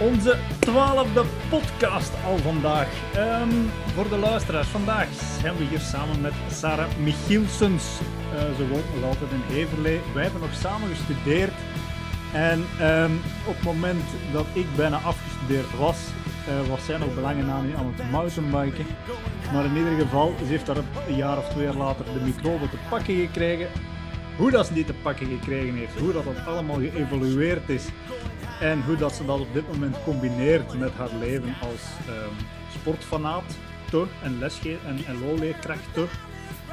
Onze twaalfde podcast al vandaag. Ehm, voor de luisteraars, vandaag zijn we hier samen met Sarah Michielsens. Uh, ze woont nog altijd in Heverlee. Wij hebben nog samen gestudeerd. En ehm, op het moment dat ik bijna afgestudeerd was, uh, was zij nog belangen aan, aan het mountainbiken. Maar in ieder geval, ze heeft daar een jaar of twee later de microbe te pakken gekregen. Hoe dat ze die te pakken gekregen heeft, hoe dat, dat allemaal geëvolueerd is en hoe dat ze dat op dit moment combineert met haar leven als um, sportfanaat en lesge en LO-leerkracht.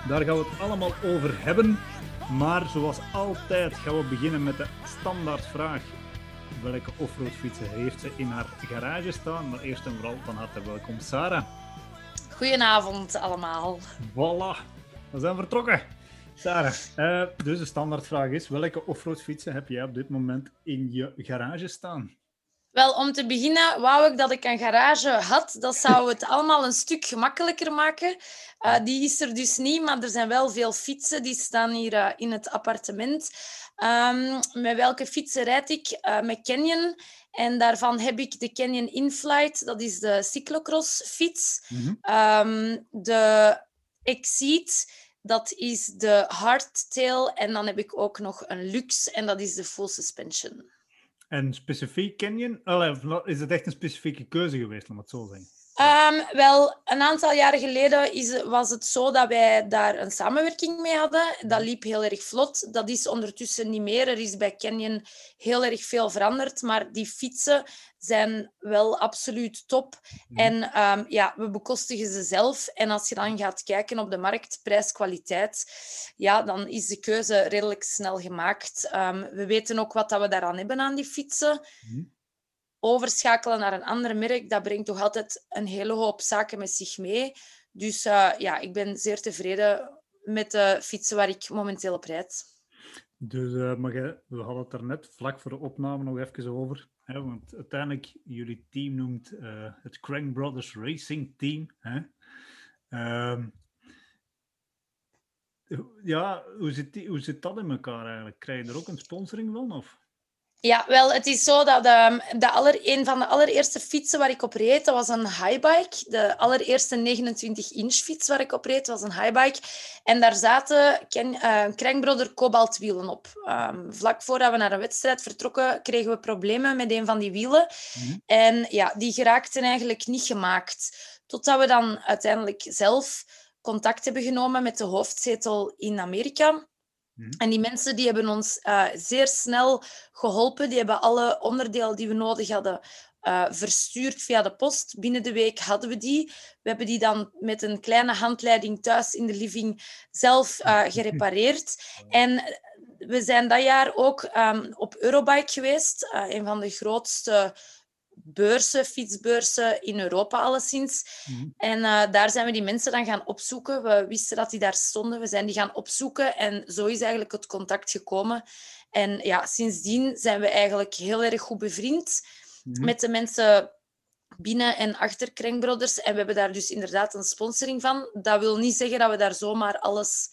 Daar gaan we het allemaal over hebben. Maar zoals altijd gaan we beginnen met de standaardvraag. Welke offroadfietsen heeft ze in haar garage staan? Maar eerst en vooral van harte welkom, Sarah. Goedenavond allemaal. Voilà, we zijn vertrokken. Sarah, uh, dus de standaardvraag is: welke offroadfietsen heb jij op dit moment in je garage staan? Wel, om te beginnen wou ik dat ik een garage had. Dat zou het allemaal een stuk gemakkelijker maken. Uh, die is er dus niet, maar er zijn wel veel fietsen. Die staan hier uh, in het appartement. Um, met welke fietsen rijd ik? Uh, met Canyon. En daarvan heb ik de Canyon Inflight. Dat is de cyclocross fiets. Mm -hmm. um, de Exceed dat is de hardtail. En dan heb ik ook nog een luxe en dat is de full suspension. En specifiek Canyon? Is het echt een specifieke keuze geweest, om het zo te zeggen? Um, wel, een aantal jaren geleden is, was het zo dat wij daar een samenwerking mee hadden. Dat liep heel erg vlot. Dat is ondertussen niet meer. Er is bij Canyon heel erg veel veranderd. Maar die fietsen zijn wel absoluut top. Mhm. En um, ja, we bekostigen ze zelf. En als je dan gaat kijken op de markt, prijs-kwaliteit, ja, dan is de keuze redelijk snel gemaakt. Um, we weten ook wat dat we daaraan hebben aan die fietsen. Mm overschakelen naar een ander merk, dat brengt toch altijd een hele hoop zaken met zich mee. Dus uh, ja, ik ben zeer tevreden met de fietsen waar ik momenteel op rijd. Dus uh, maar we hadden het er net vlak voor de opname nog even over. Hè, want uiteindelijk, jullie team noemt uh, het Crank Brothers Racing Team. Hè? Uh, ja, hoe zit, die, hoe zit dat in elkaar eigenlijk? Krijg je er ook een sponsoring van? Of? Ja, wel, het is zo dat um, de aller, een van de allereerste fietsen waar ik op reed, dat was een highbike. De allereerste 29-inch fiets waar ik op reed, was een highbike. En daar zaten Ken, uh, Krankbrother kobaltwielen op. Um, vlak voordat we naar een wedstrijd vertrokken, kregen we problemen met een van die wielen. Mm -hmm. En ja, die geraakten eigenlijk niet gemaakt. Totdat we dan uiteindelijk zelf contact hebben genomen met de hoofdzetel in Amerika. Mhm. En die mensen die hebben ons uh, zeer snel geholpen. Die hebben alle onderdelen die we nodig hadden uh, verstuurd via de post. Binnen de week hadden we die. We hebben die dan met een kleine handleiding thuis in de living zelf uh, gerepareerd. En we zijn dat jaar ook um, op Eurobike geweest, een van de grootste beurzen, fietsbeurzen in Europa alleszins. Mm En uh, daar zijn we die mensen dan gaan opzoeken. We wisten dat die daar stonden. We zijn die gaan opzoeken en zo is eigenlijk het contact gekomen. En ja, sindsdien zijn we eigenlijk heel erg goed bevriend mm met de mensen binnen en achter Krenkbrothers. En we hebben daar dus inderdaad een sponsoring van. Dat wil niet zeggen dat we daar zomaar alles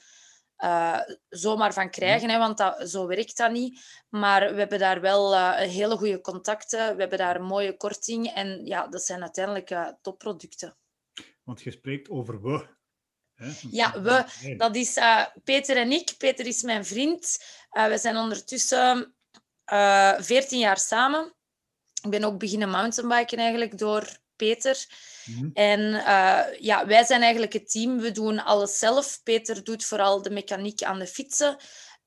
uh, zomaar van krijgen, hè, want dat, zo werkt dat niet. Maar we hebben daar wel uh, hele goede contacten, we hebben daar een mooie korting en ja, dat zijn uiteindelijk uh, topproducten. Want je spreekt over we. Hè? Ja, we. Dat is Peter en ik. Peter is mijn vriend. we zijn ondertussen 14 jaar samen. Ik ben ook beginnen mountainbiken eigenlijk door Peter. Mhm. En uh, ja, wij zijn eigenlijk het team. We doen alles zelf. Peter doet vooral de mechaniek aan de fietsen.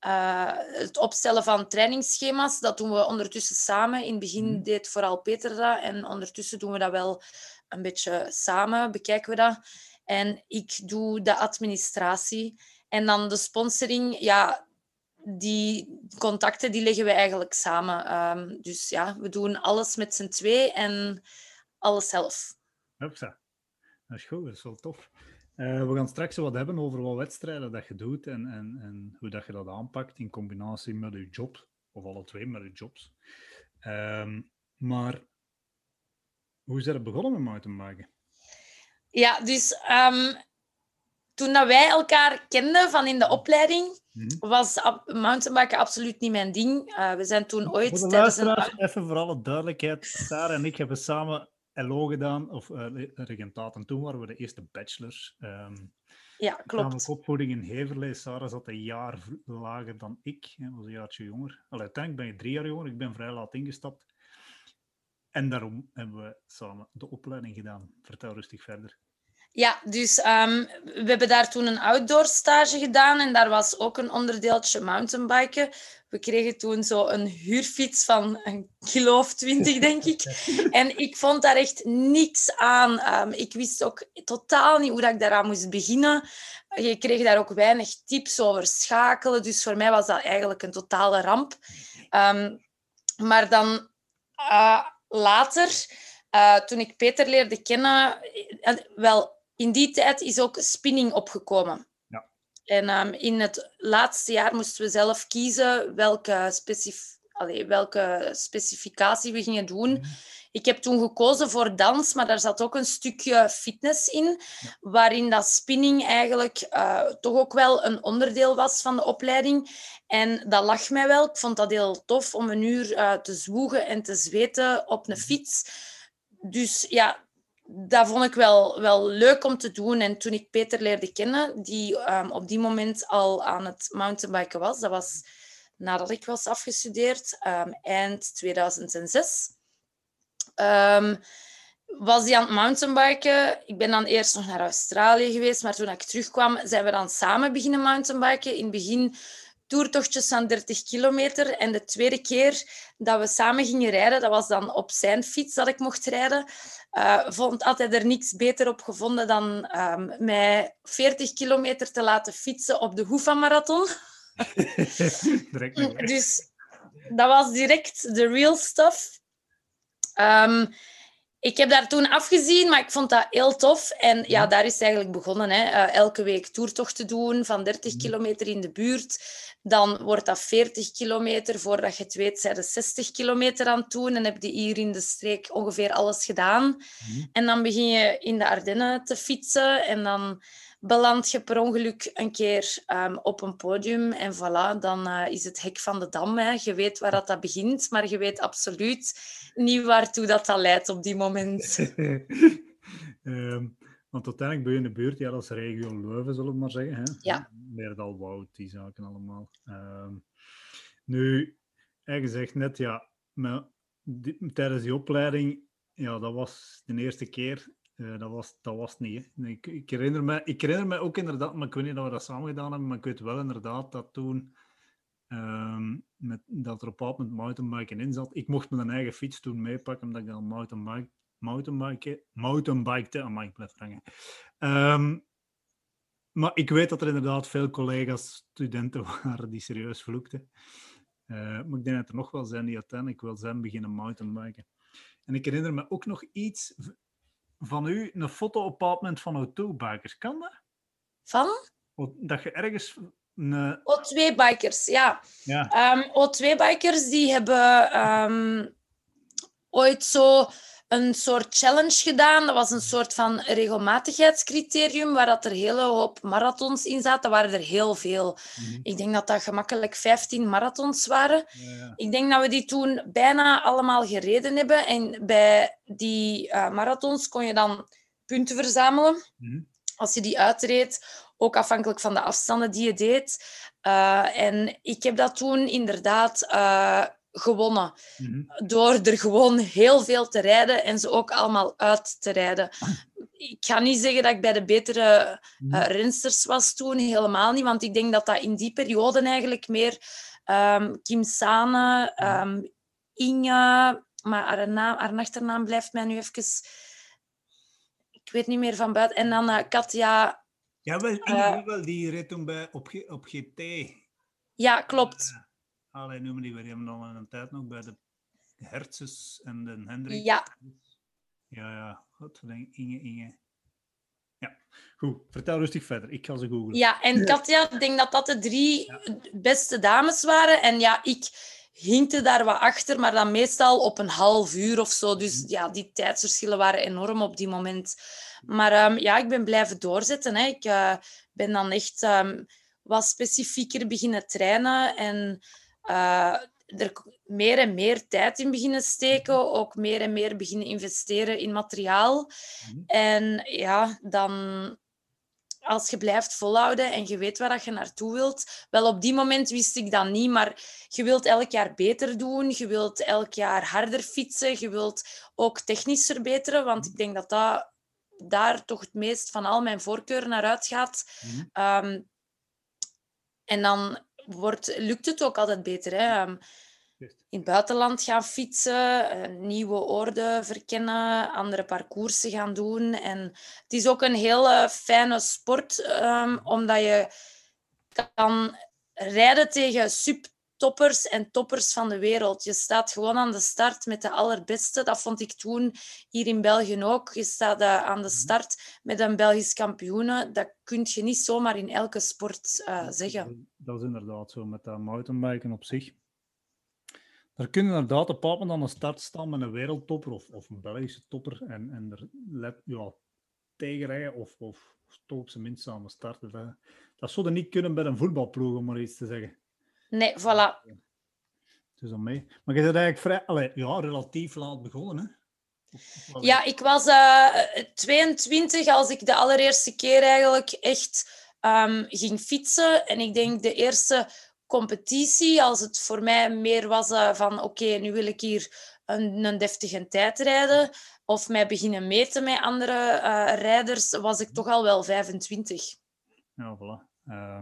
Uh, het opstellen van trainingsschema's, dat doen we ondertussen samen. In het begin mm. deed vooral Peter dat. En ondertussen doen we dat wel een beetje samen, bekijken we dat. En ik doe de administratie. En dan de sponsoring, ja, die contacten die leggen we eigenlijk samen. Um, dus ja, we doen alles met z'n twee en alles zelf. Hupsa. Dat is goed, dat is wel tof. Uh, we gaan straks wat hebben over wat wedstrijden dat je doet en, en, en hoe dat je dat aanpakt in combinatie met je job, of alle twee met je jobs. Um, maar hoe is dat begonnen met mountainbiken? Ja, dus um, toen dat wij elkaar kenden van in de opleiding, Mhm. was mountainbiken absoluut niet mijn ding. Eh, we zijn toen ooit Voor de een... even voor alle duidelijkheid. Sarah en ik hebben samen LO gedaan, of uh, regentaat. En toen waren we de eerste bachelors. Um, Ja, klopt. opvoeding in Heverlee. Sarah zat een jaar lager dan ik. Hè, was een jaartje jonger. Allee, uiteindelijk ben je drie jaar jonger. Ik ben vrij laat ingestapt. En daarom hebben we samen de opleiding gedaan. Vertel rustig verder. Ja, dus um, we hebben daar toen een outdoor stage gedaan en daar was ook een onderdeeltje mountainbiken. We kregen toen zo een huurfiets van een kilo of twintig, denk ik. En ik vond daar echt niks aan. Um, ik wist ook totaal niet hoe dat ik daaraan moest beginnen. Je kreeg daar ook weinig tips over schakelen, dus voor mij was dat eigenlijk een totale ramp. Um, maar dan uh, later, uh, toen ik Peter leerde kennen, wel in die tijd is ook spinning opgekomen. Ja. En um, in het laatste jaar moesten we zelf kiezen welke, specif Allee, welke specificatie we gingen doen. Mhm. Ik heb toen gekozen voor dans, maar daar zat ook een stukje fitness in, Ja. waarin dat spinning eigenlijk uh, toch ook wel een onderdeel was van de opleiding. En dat lag mij wel. Ik vond dat heel tof om een uur uh, te zwoegen en te zweten op een fiets. Dus ja, dat vond ik wel, wel leuk om te doen. En toen ik Peter leerde kennen, die um, op die moment al aan het mountainbiken was, dat was nadat ik was afgestudeerd, um, eind 2006, um, was hij aan het mountainbiken. Ik ben dan eerst nog naar Australië geweest, maar toen ik terugkwam, zijn we dan samen beginnen mountainbiken. In het begin toertochtjes van 30 kilometer. En de tweede keer dat we samen gingen rijden, dat was dan op zijn fiets dat ik mocht rijden. Uh, vond altijd er niks beter op gevonden dan um, mij 40 kilometer te laten fietsen op de Hoefa-marathon. dus dat was direct de real stuff. Um, ik heb daar toen afgezien, maar ik vond dat heel tof. En ja, daar is het eigenlijk begonnen. Hè. Uh, elke week toertochten doen van 30 kilometer in de buurt. Dan wordt dat 40 kilometer. Voordat je het weet, zijn er 60 kilometer aan het doen. En heb je hier in de streek ongeveer alles gedaan. Mhm. En dan begin je in de Ardennen te fietsen. En dan beland je per ongeluk een keer um, op een podium. En voilà, dan uh, is het hek van de dam. Hè. Je weet waar dat, dat begint, maar je weet absoluut niet waartoe dat, dat leidt op die moment. um, want uiteindelijk ben je in de buurt, ja, dat is regio Leuven, zullen we maar zeggen. Hè? Ja. Meerdal Woud, die zaken allemaal. Um, nu, hij gezegd net, ja, maar die, tijdens die opleiding, ja, dat was de eerste keer uh, dat, was, dat was niet. Ik, ik, herinner me, ik herinner me ook inderdaad, maar ik weet niet dat we dat samen gedaan hebben, maar ik weet wel inderdaad dat toen, um, met, dat er op een moment mountainbiken in zat. Ik mocht mijn eigen fiets toen meepakken, omdat ik dan mountainbike, mountainbike, mountainbikte, aan ik blijf hangen. Um, maar ik weet dat er inderdaad veel collega's, studenten waren die serieus vloekten. Uh, maar ik denk dat er nog wel zijn die uiteindelijk wel zijn beginnen mountainbiken. En ik herinner me ook nog iets van u een foto op moment van O2-bikers. Kan dat? Van? Dat je ergens... Een... O2-bikers, ja. ja. Um, O2-bikers die hebben um, ooit zo een soort challenge gedaan. Dat was een soort van regelmatigheidscriterium waar dat er hele hoop marathons in zaten. Dat waren er heel veel. Mhm. Ik denk dat dat gemakkelijk 15 marathons waren. Ja, ja. Ik denk dat we die toen bijna allemaal gereden hebben. En bij die uh, marathons kon je dan punten verzamelen. Mhm. Als je die uitreed, ook afhankelijk van de afstanden die je deed. Uh, en ik heb dat toen inderdaad uh, gewonnen. Mhm. Door er gewoon heel veel te rijden en ze ook allemaal uit te rijden. Ik ga niet zeggen dat ik bij de betere uh, rensters was toen, helemaal niet. Want ik denk dat dat in die periode eigenlijk meer um, Kim Sane, um, Inge, maar haar, naam, haar achternaam blijft mij nu even... Ik weet niet meer van buiten. En dan uh, Katja... Ja, wel, Inge, wel, die reed toen bij, op, op GT. Ja, klopt. Allee, noemen die, we hebben dan een tijd nog bij de Hertzes en de Hendrik. Ja. Ja, ja. Goed, Inge, Inge. Ja, goed. Vertel rustig verder. Ik ga ze googlen. Ja, en Katja, ik denk dat dat de drie ja. beste dames waren. En ja, ik hinkte daar wat achter, maar dan meestal op een half uur of zo. Dus ja, die tijdsverschillen waren enorm op die moment. Maar um, ja, ik ben blijven doorzetten. Hè. Ik, uh, ben dan echt um, wat specifieker beginnen trainen en uh, er meer en meer tijd in beginnen steken, ook meer en meer beginnen investeren in materiaal. Mhm. En ja, dan als je blijft volhouden en je weet waar dat je naartoe wilt. Wel, op die moment wist ik dat niet, maar je wilt elk jaar beter doen. Je wilt elk jaar harder fietsen. Je wilt ook technisch verbeteren, want ik denk dat dat daar toch het meest van al mijn voorkeur naar uitgaat. Mm en dan wordt, lukt het ook altijd beter. Hè? Ehm, in het buitenland gaan fietsen, nieuwe oorden verkennen, andere parcoursen gaan doen. En het is ook een hele fijne sport, um, omdat je kan rijden tegen subtoppers en toppers van de wereld. Je staat gewoon aan de start met de allerbeste. Dat vond ik toen hier in België ook. Je staat uh, aan de mhm. start met een Belgisch kampioene. Dat kun je niet zomaar in elke sport uh, zeggen. Dat is inderdaad zo, met dat mountainbiken op zich. Er kunnen inderdaad een bepaald aan de start staan met een wereldtopper of, of een Belgische topper en, en er let, ja, tegenrijden of, of op zijn minst aan de start. Dat, dat zou er niet kunnen bij een voetbalploeg, om maar iets te zeggen. Nee, voilà. Dus dan mee. Maar je bent eigenlijk vrij, allez, ja, relatief laat begonnen, hè? Ja, ik was uh, eh, 22 als ik de allereerste keer eigenlijk echt um, ging fietsen. En ik denk de eerste competitie, als het voor mij meer was uh, van oké, nu wil ik hier een, een deftige tijd rijden of mij beginnen meten met andere uh, rijders, was ik toch al wel 25. Ja, voilà. Uh,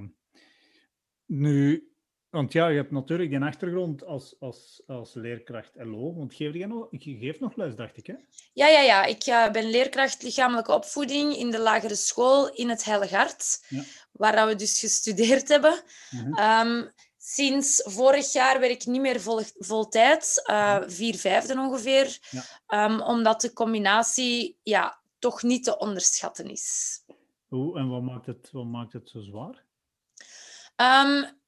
nu, want ja, je hebt natuurlijk een achtergrond als, als, als leerkracht LO. Want geef je, nog, je geeft nog les, dacht ik, hè? Ja, ja, ja. Ik uh, ben leerkracht lichamelijke opvoeding in de lagere school in het Heilige Hart. Ja. Waar we dus gestudeerd hebben. Uh um, sinds vorig jaar werk ik niet meer vol, vol tijd. Uh, vier vijfde ongeveer. Ja. Um, omdat de combinatie ja, toch niet te onderschatten is. Hoe en wat maakt het, wat maakt het zo zwaar? Um,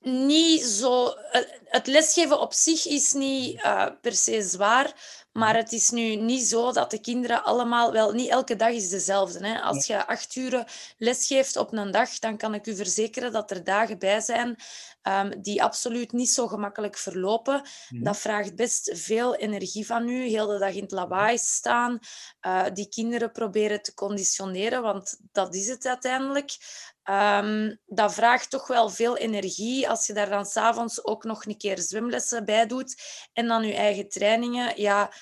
niet zo. Het lesgeven op zich is niet uh, per se zwaar, maar het is nu niet zo dat de kinderen allemaal, wel niet elke dag is dezelfde. Hè? Als je acht uur lesgeeft op een dag, dan kan ik u verzekeren dat er dagen bij zijn um, die absoluut niet zo gemakkelijk verlopen. Mhm. Dat vraagt best veel energie van u, heel de dag in het lawaai staan, uh, die kinderen proberen te conditioneren, want dat is het uiteindelijk. Um, dat vraagt toch wel veel energie als je daar dan s'avonds ook nog een keer zwemlessen bij doet en dan je eigen trainingen. Ja,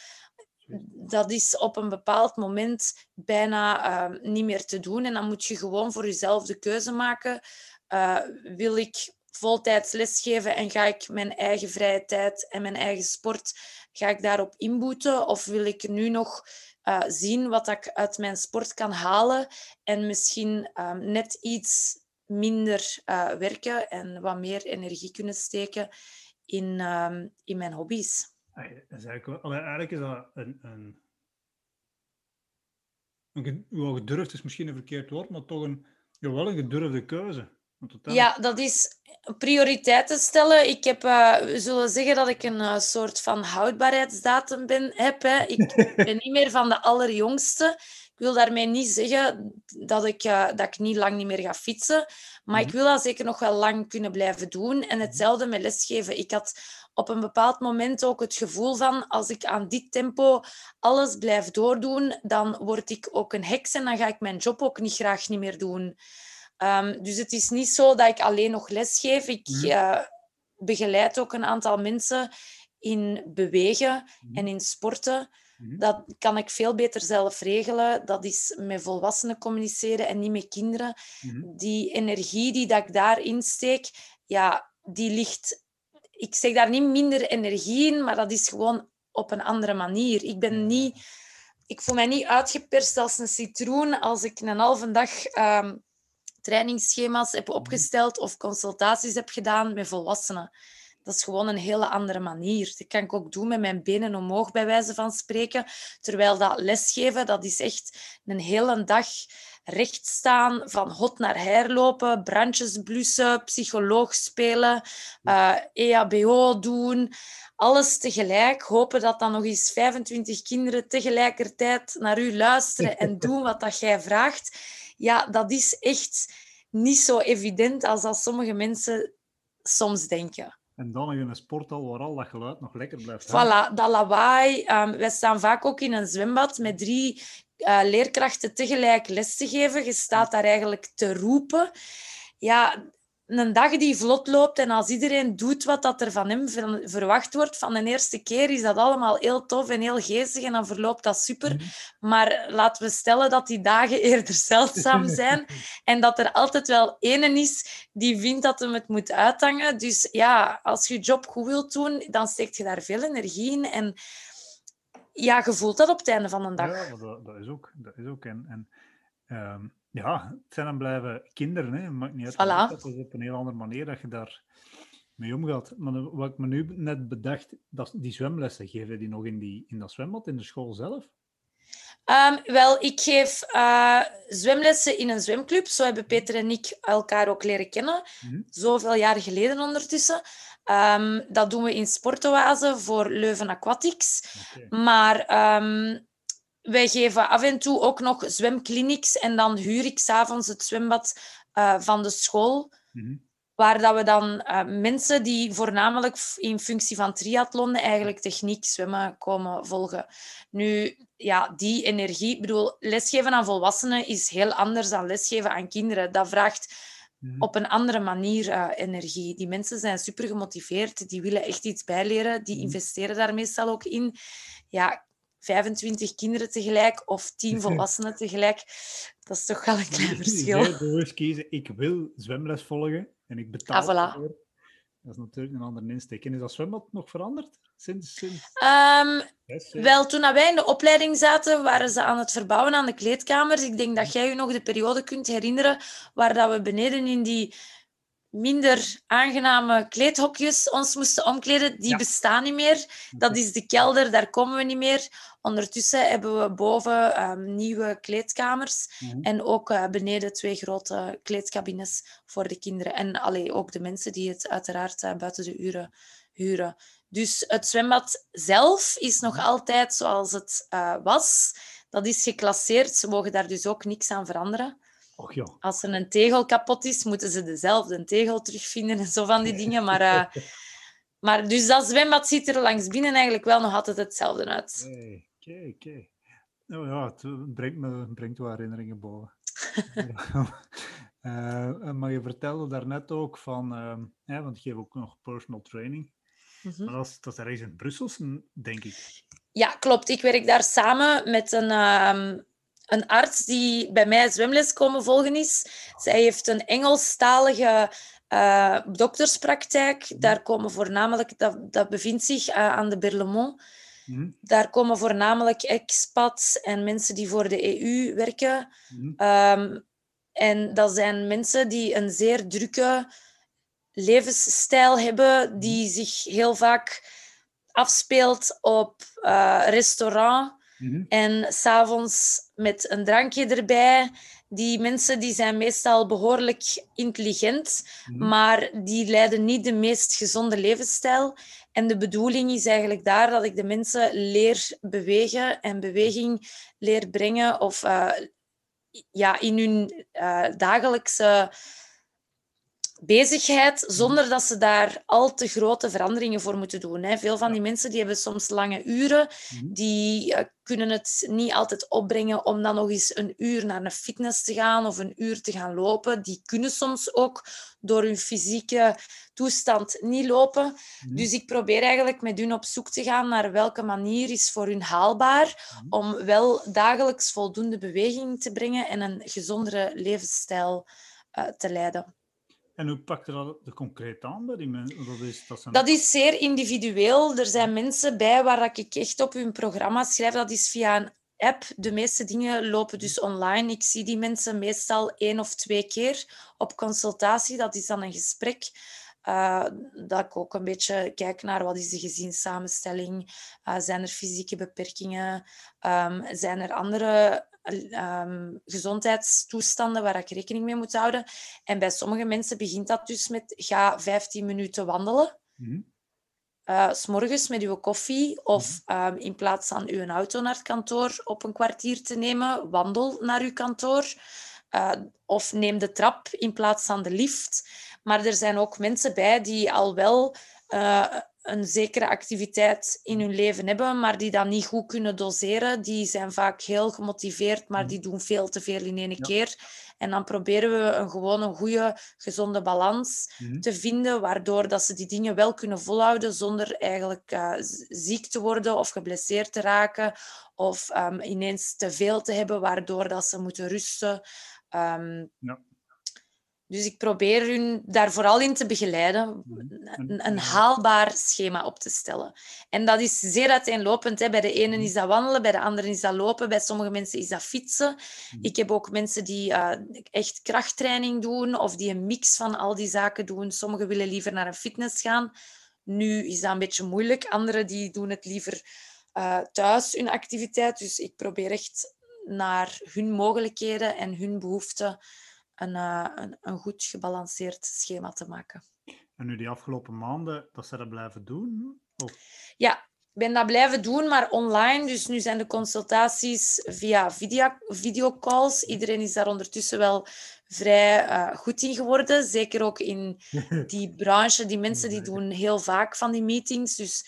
dat is op een bepaald moment bijna uh, niet meer te doen. En dan moet je gewoon voor jezelf de keuze maken. Uh, wil ik voltijds lesgeven en ga ik mijn eigen vrije tijd en mijn eigen sport ga ik daarop inboeten? Of wil ik nu nog uh, zien wat ik uit mijn sport kan halen en misschien um, net iets minder uh, werken en wat meer energie kunnen steken in, um, in mijn hobby's. Eigenlijk, eigenlijk is dat een, een, een gedurfd is misschien een verkeerd woord, maar toch een, wel een gedurfde keuze. Ja, dat is prioriteiten stellen. Ik heb, uh, we zullen zeggen dat ik een uh, soort van houdbaarheidsdatum ben, heb. Hè. Ik ben niet meer van de allerjongste. Ik wil daarmee niet zeggen dat ik, uh, dat ik niet lang niet meer ga fietsen. Maar ik mhm. wil dat zeker nog wel lang kunnen blijven doen. En hetzelfde met lesgeven. Ik had op een bepaald moment ook het gevoel van als ik aan dit tempo alles blijf doordoen, dan word ik ook een heks en dan ga ik mijn job ook niet graag niet meer doen. Um, dus het is niet zo dat ik alleen nog lesgeef. Ik uh, begeleid ook een aantal mensen in bewegen mm. en in sporten. Mm. Dat kan ik veel beter zelf regelen. Dat is met volwassenen communiceren en niet met kinderen. Die energie die dat ik daarin steek, ja, die ligt... Ik zeg daar niet minder energie in, maar dat is gewoon op een andere manier. Ik ben niet... Ik voel mij niet uitgeperst als een citroen als ik een halve dag um, trainingsschema's heb opgesteld of consultaties heb gedaan met volwassenen. Dat is gewoon een hele andere manier. Dat kan ik ook doen met mijn benen omhoog, bij wijze van spreken. Terwijl dat lesgeven, dat is echt een hele dag recht staan, van hot naar her lopen, brandjes blussen, psycholoog spelen, uh, eh, EHBO doen. Alles tegelijk. Hopen dat dan nog eens 25 kinderen tegelijkertijd naar u luisteren en doen wat dat jij vraagt ja, dat is echt niet zo evident als dat sommige mensen soms denken. En dan in een sporthal waar al dat geluid nog lekker blijft. Voilà, dat lawaai. Um, wij staan vaak ook in een zwembad met drie uh, leerkrachten tegelijk les te geven. Je staat daar eigenlijk te roepen. Ja, een dag die vlot loopt en als iedereen doet wat dat er van hem verwacht wordt, van de eerste keer is dat allemaal heel tof en heel geestig en dan verloopt dat super. Mhm. Maar laten we stellen dat die dagen eerder zeldzaam zijn en dat er altijd wel ene is die vindt dat hem het moet uithangen. Dus ja, als je je job goed wilt doen, dan steekt je daar veel energie in en ja, je voelt dat op het einde van de dag. Ja, dat, dat is ook. Dat is ook. En, en ehm, ja, het zijn dan blijven kinderen. Hè. Het maakt niet uit. Voilà. Dat is op een heel andere manier dat je daar mee omgaat. Maar wat ik me nu net bedacht, dat die zwemlessen, geven die nog in, die, in dat zwembad in de school zelf? Um, wel, ik geef uh, zwemlessen in een zwemclub. Zo hebben Peter en ik elkaar ook leren kennen. Mm Zoveel jaar geleden ondertussen. Um, dat doen we in Sportoase voor Leuven Aquatics. Okay. Maar um, wij geven af en toe ook nog zwemclinics en dan huur ik s'avonds het zwembad uh, van de school. Mm -hmm. Waar dat we dan uh, mensen die voornamelijk in functie van triathlon eigenlijk techniek zwemmen komen volgen. Nu, ja, die energie... Ik bedoel, lesgeven aan volwassenen is heel anders dan lesgeven aan kinderen. Dat vraagt. Op een andere manier uh, energie. Die mensen zijn super gemotiveerd, die willen echt iets bijleren, die investeren daar meestal ook in. Ja, 25 kinderen tegelijk of 10 volwassenen tegelijk, dat is toch wel een klein verschil. Bewust kiezen, ik wil zwemles volgen en ik betaal ah, voilà. Dat is natuurlijk een andere insteek. En is dat zwembad nog veranderd? Sinds, sinds... Um, wel, toen wij in de opleiding zaten, waren ze aan het verbouwen aan de kleedkamers. Ik denk dat jij je nog de periode kunt herinneren waar dat we beneden in die minder aangename kleedhokjes ons moesten omkleden, die bestaan niet meer. Dat is de kelder, daar komen we niet meer. Ondertussen hebben we boven um, nieuwe kleedkamers mm-hmm. en ook uh, beneden twee grote kleedkabines voor de kinderen. En allee, ook de mensen die het uiteraard uh, buiten de uren huren. Dus het zwembad zelf is nog altijd zoals het uh, was. Dat is geclasseerd. Ze mogen daar dus ook niks aan veranderen. Och. Als er een tegel kapot is, moeten ze dezelfde tegel terugvinden en zo van die dingen. Maar, uh, maar dus dat zwembad ziet er langs binnen eigenlijk wel nog altijd hetzelfde uit. Oké, oké. Nou ja, het brengt me brengt wel herinneringen boven. uh, maar je vertelde daarnet ook van, uh, ja, want je geeft ook nog personal training. Mm -hmm. Dat is, dat is ergens in Brussel, denk ik. Ja, klopt. Ik werk daar samen met een, um, een arts die bij mij zwemles komen volgen is. Zij heeft een Engelstalige dokterspraktijk. Mhm. Daar komen voornamelijk, dat, dat bevindt zich aan de Berlemont. Mm. Daar komen voornamelijk expats en mensen die voor de EU werken. Mm. Um, en dat zijn mensen die een zeer drukke levensstijl hebben, die mhm. zich heel vaak afspeelt op uh, restaurant Mm-hmm. En s'avonds met een drankje erbij. Die mensen die zijn meestal behoorlijk intelligent, maar die leiden niet de meest gezonde levensstijl. En de bedoeling is eigenlijk daar dat ik de mensen leer bewegen en beweging leer brengen of uh, ja, in hun uh, dagelijkse bezigheid zonder dat ze daar al te grote veranderingen voor moeten doen. Hè. Veel van die mensen die hebben soms lange uren, mhm. die uh, kunnen het niet altijd opbrengen om dan nog eens een uur naar een fitness te gaan of een uur te gaan lopen. Die kunnen soms ook door hun fysieke toestand niet lopen. Mhm. Dus ik probeer eigenlijk met hun op zoek te gaan naar welke manier is voor hun haalbaar mhm. om wel dagelijks voldoende beweging te brengen en een gezondere levensstijl uh, te leiden. En hoe pakt dat de concreet aan? Dat is, dat, dat is zeer individueel. Er zijn mensen bij waar ik echt op hun programma schrijf. Dat is via een app. De meeste dingen lopen dus online. Ik zie die mensen meestal één of twee keer op consultatie. Dat is dan een gesprek. Uh, dat ik ook een beetje kijk naar wat is de gezinssamenstelling. Uh, zijn er fysieke beperkingen? Um, zijn er andere um, gezondheidstoestanden waar ik rekening mee moet houden. En bij sommige mensen begint dat dus met ga 15 minuten wandelen. Mm -hmm. uh, s morgens met uw koffie of um, in plaats van uw auto naar het kantoor op een kwartier te nemen, wandel naar uw kantoor. uh, of neem de trap in plaats van de lift. Maar er zijn ook mensen bij die al wel uh, een zekere activiteit in hun leven hebben, maar die dat niet goed kunnen doseren. Die zijn vaak heel gemotiveerd, maar die doen veel te veel in één keer. En dan proberen we een gewoon een goede, gezonde balans mm te vinden, waardoor dat ze die dingen wel kunnen volhouden zonder eigenlijk uh, ziek te worden of geblesseerd te raken of um, ineens te veel te hebben, waardoor dat ze moeten rusten. Um, ja. Dus ik probeer hun daar vooral in te begeleiden, mhm. een, een, haalbaar schema op te stellen. En dat is zeer uiteenlopend. Hè. Bij de ene is dat wandelen, bij de andere is dat lopen, bij sommige mensen is dat fietsen. Mhm. Ik heb ook mensen die uh, echt krachttraining doen of die een mix van al die zaken doen. Sommigen willen liever naar een fitness gaan. Nu is dat een beetje moeilijk. Anderen die doen het liever uh, thuis, hun activiteit. Dus ik probeer echt naar hun mogelijkheden en hun behoeften een, uh, een, een, goed gebalanceerd schema te maken. En nu die afgelopen maanden, dat ze dat blijven doen? Of? Ja, ik ben dat blijven doen, maar online. Dus nu zijn de consultaties via video, videocalls. Iedereen is daar ondertussen wel vrij uh, goed in geworden. Zeker ook in die branche. Die mensen die doen heel vaak van die meetings. Dus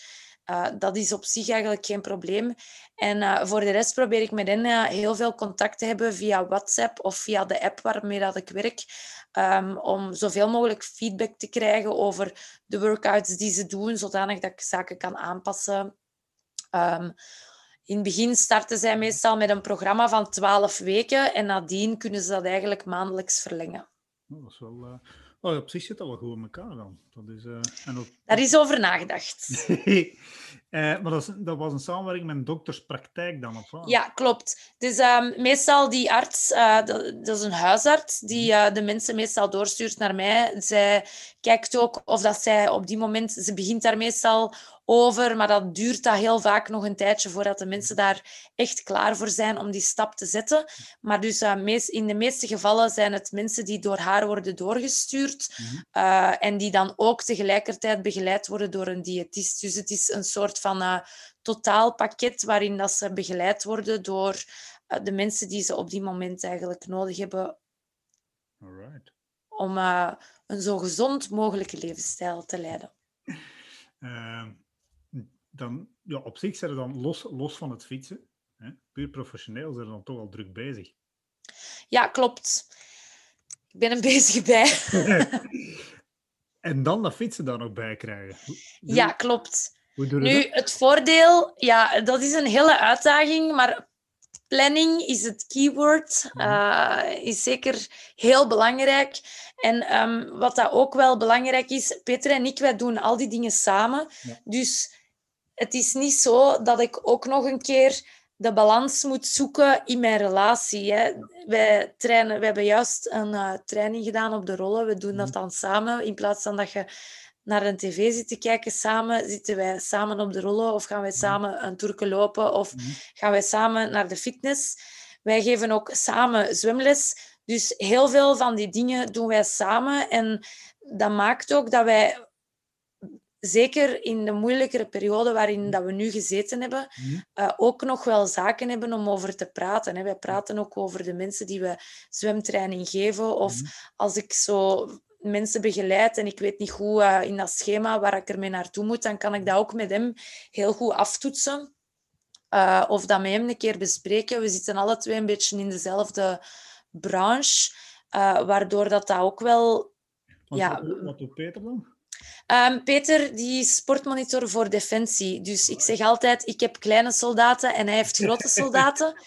uh, dat is op zich eigenlijk geen probleem. En uh, voor de rest probeer ik met hen uh, heel veel contact te hebben via WhatsApp of via de app waarmee dat ik werk. Um, om zoveel mogelijk feedback te krijgen over de workouts die ze doen, zodanig dat ik zaken kan aanpassen. Um, in het begin starten zij meestal met een programma van 12 weken en nadien kunnen ze dat eigenlijk maandelijks verlengen. Oh, dat is wel, Oh, op zich zit dat wel goed in elkaar dan. Dat is, uh, en ook... Daar is over nagedacht. uh, maar dat, dat, was een samenwerking met een dokterspraktijk dan? Of Ja, klopt. Dus um, meestal die arts, uh, dat, dat, is een huisarts, die mhm. de mensen meestal doorstuurt naar mij. Zij kijkt ook of dat zij op die moment, ze begint daar meestal over, maar dat duurt dat heel vaak nog een tijdje voordat de mensen daar echt klaar voor zijn om die stap te zetten. Maar dus uh, meest, in de meeste gevallen zijn het mensen die door haar worden doorgestuurd mm en die dan ook tegelijkertijd begeleid worden door een diëtist. Dus het is een soort van uh, totaalpakket waarin dat ze begeleid worden door de mensen die ze op die moment eigenlijk nodig hebben Alright. om een zo gezond mogelijke levensstijl te leiden. Ehm, dan, ja, op zich zijn ze dan los, los van het fietsen, hè, puur professioneel, zijn dan toch al druk bezig. Ja, klopt. Ik ben een bezig bij. en dan dat fietsen daar nog bij krijgen. ja, klopt. nu, het voordeel, ja, dat is een hele uitdaging, maar planning is het keyword, uh, is zeker heel belangrijk. En um, wat dat ook wel belangrijk is, Peter en ik, wij doen al die dingen samen. Dus het is niet zo dat ik ook nog een keer de balans moet zoeken in mijn relatie. Hè. Wij, trainen, wij hebben juist een uh, training gedaan op de rollen. We doen dat mhm. dan samen. In plaats van dat je naar een tv zit te kijken samen, zitten wij samen op de rollen of gaan wij mhm. samen een toerke lopen of mhm. gaan wij samen naar de fitness. Wij geven ook samen zwemles. Dus heel veel van die dingen doen wij samen. En dat maakt ook dat wij zeker in de moeilijkere periode waarin dat we nu gezeten hebben, mhm. eh, ook nog wel zaken hebben om over te praten. Hè. Wij praten ook over de mensen die we zwemtraining geven. Of mhm. als ik zo mensen begeleid en ik weet niet goed uh, in dat schema waar ik ermee naartoe moet, dan kan ik dat ook met hem heel goed aftoetsen. Uh, of dat met hem een keer bespreken. We zitten alle twee een beetje in dezelfde branche, waardoor dat, dat ook wel... ja, wat doet Peter dan? Um, Peter die is sportmonitor voor Defensie. Dus ik zeg altijd, ik heb kleine soldaten en hij heeft grote soldaten.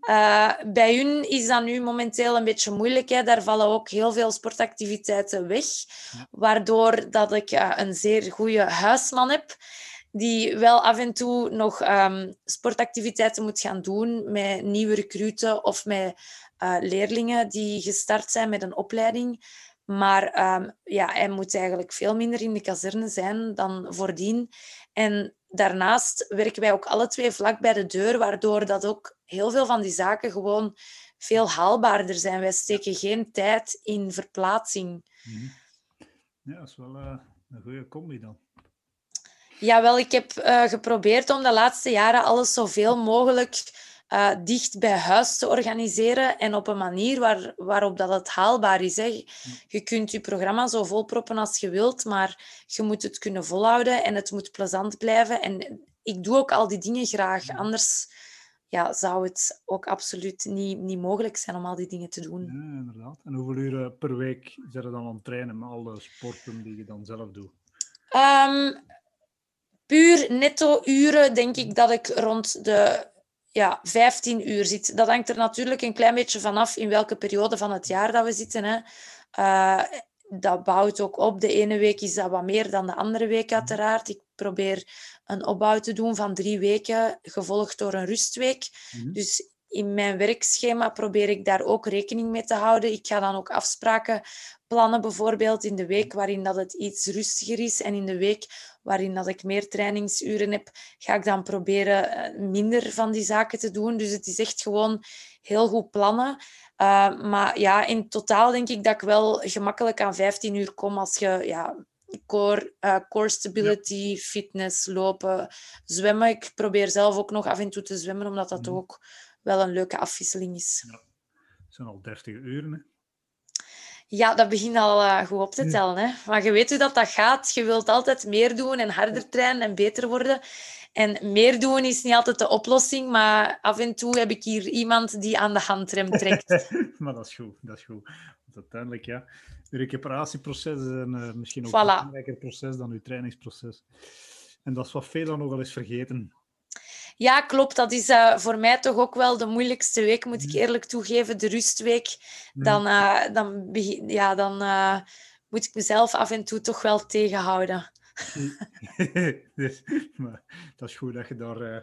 Uh, bij hun is dat nu momenteel een beetje moeilijk. Hè. Daar vallen ook heel veel sportactiviteiten weg. Waardoor dat ik uh, een zeer goede huisman heb die wel af en toe nog um, sportactiviteiten moet gaan doen met nieuwe recruten of met uh, leerlingen die gestart zijn met een opleiding. Maar um, ja, hij moet eigenlijk veel minder in de kazerne zijn dan voordien. En daarnaast werken wij ook alle twee vlak bij de deur, waardoor dat ook heel veel van die zaken gewoon veel haalbaarder zijn. Wij steken geen tijd in verplaatsing. Mhm. Ja, dat is wel uh, een goede combi dan. Ja, wel, ik heb uh, geprobeerd om de laatste jaren alles zoveel mogelijk eh, dicht bij huis te organiseren en op een manier waar, waarop dat het haalbaar is. Hè. Je kunt je programma zo volproppen als je wilt, maar je moet het kunnen volhouden en het moet plezant blijven. En ik doe ook al die dingen graag, anders ja, zou het ook absoluut niet, niet mogelijk zijn om al die dingen te doen. Ja, inderdaad. En hoeveel uren per week zijn er dan aan het trainen met alle sporten die je dan zelf doet? Um, puur netto uren denk ik dat ik rond de ja, 15 uur zit. Dat hangt er natuurlijk een klein beetje vanaf in welke periode van het jaar dat we zitten. Hè. Uh, dat bouwt ook op. De ene week is dat wat meer dan de andere week, uiteraard. Ik probeer een opbouw te doen van drie weken, gevolgd door een rustweek. Mhm. Dus in mijn werkschema probeer ik daar ook rekening mee te houden. Ik ga dan ook afspraken plannen, bijvoorbeeld in de week waarin dat het iets rustiger is en in de week waarin dat ik meer trainingsuren heb, ga ik dan proberen eh, minder van die zaken te doen. Dus het is echt gewoon heel goed plannen. Uh, maar ja, in totaal denk ik dat ik wel gemakkelijk aan 15 uur kom als je ja, core, uh, core stability, fitness, lopen, zwemmen. Ik probeer zelf ook nog af en toe te zwemmen, omdat dat mm. ook wel een leuke afwisseling is. Ja. Dat zijn al 30 uren. Hè? Ja, dat begint al uh, goed op te tellen. Hè? Maar je weet hoe dat, dat gaat. Je wilt altijd meer doen en harder trainen en beter worden. En meer doen is niet altijd de oplossing, maar af en toe heb ik hier iemand die aan de handrem trekt. maar dat is goed, dat is goed. Want uiteindelijk, ja, je recuperatieproces is een, uh, misschien ook voilà. een belangrijker proces dan je trainingsproces. En dat is wat veel dan nog wel eens vergeten. Ja, klopt. Dat is uh, voor mij toch ook wel de moeilijkste week, moet ik mm. eerlijk toegeven. De rustweek. Mm. Dan, uh, dan, ja, dan uh, moet ik mezelf af en toe toch wel tegenhouden. dus, maar dat is goed dat je daar uh,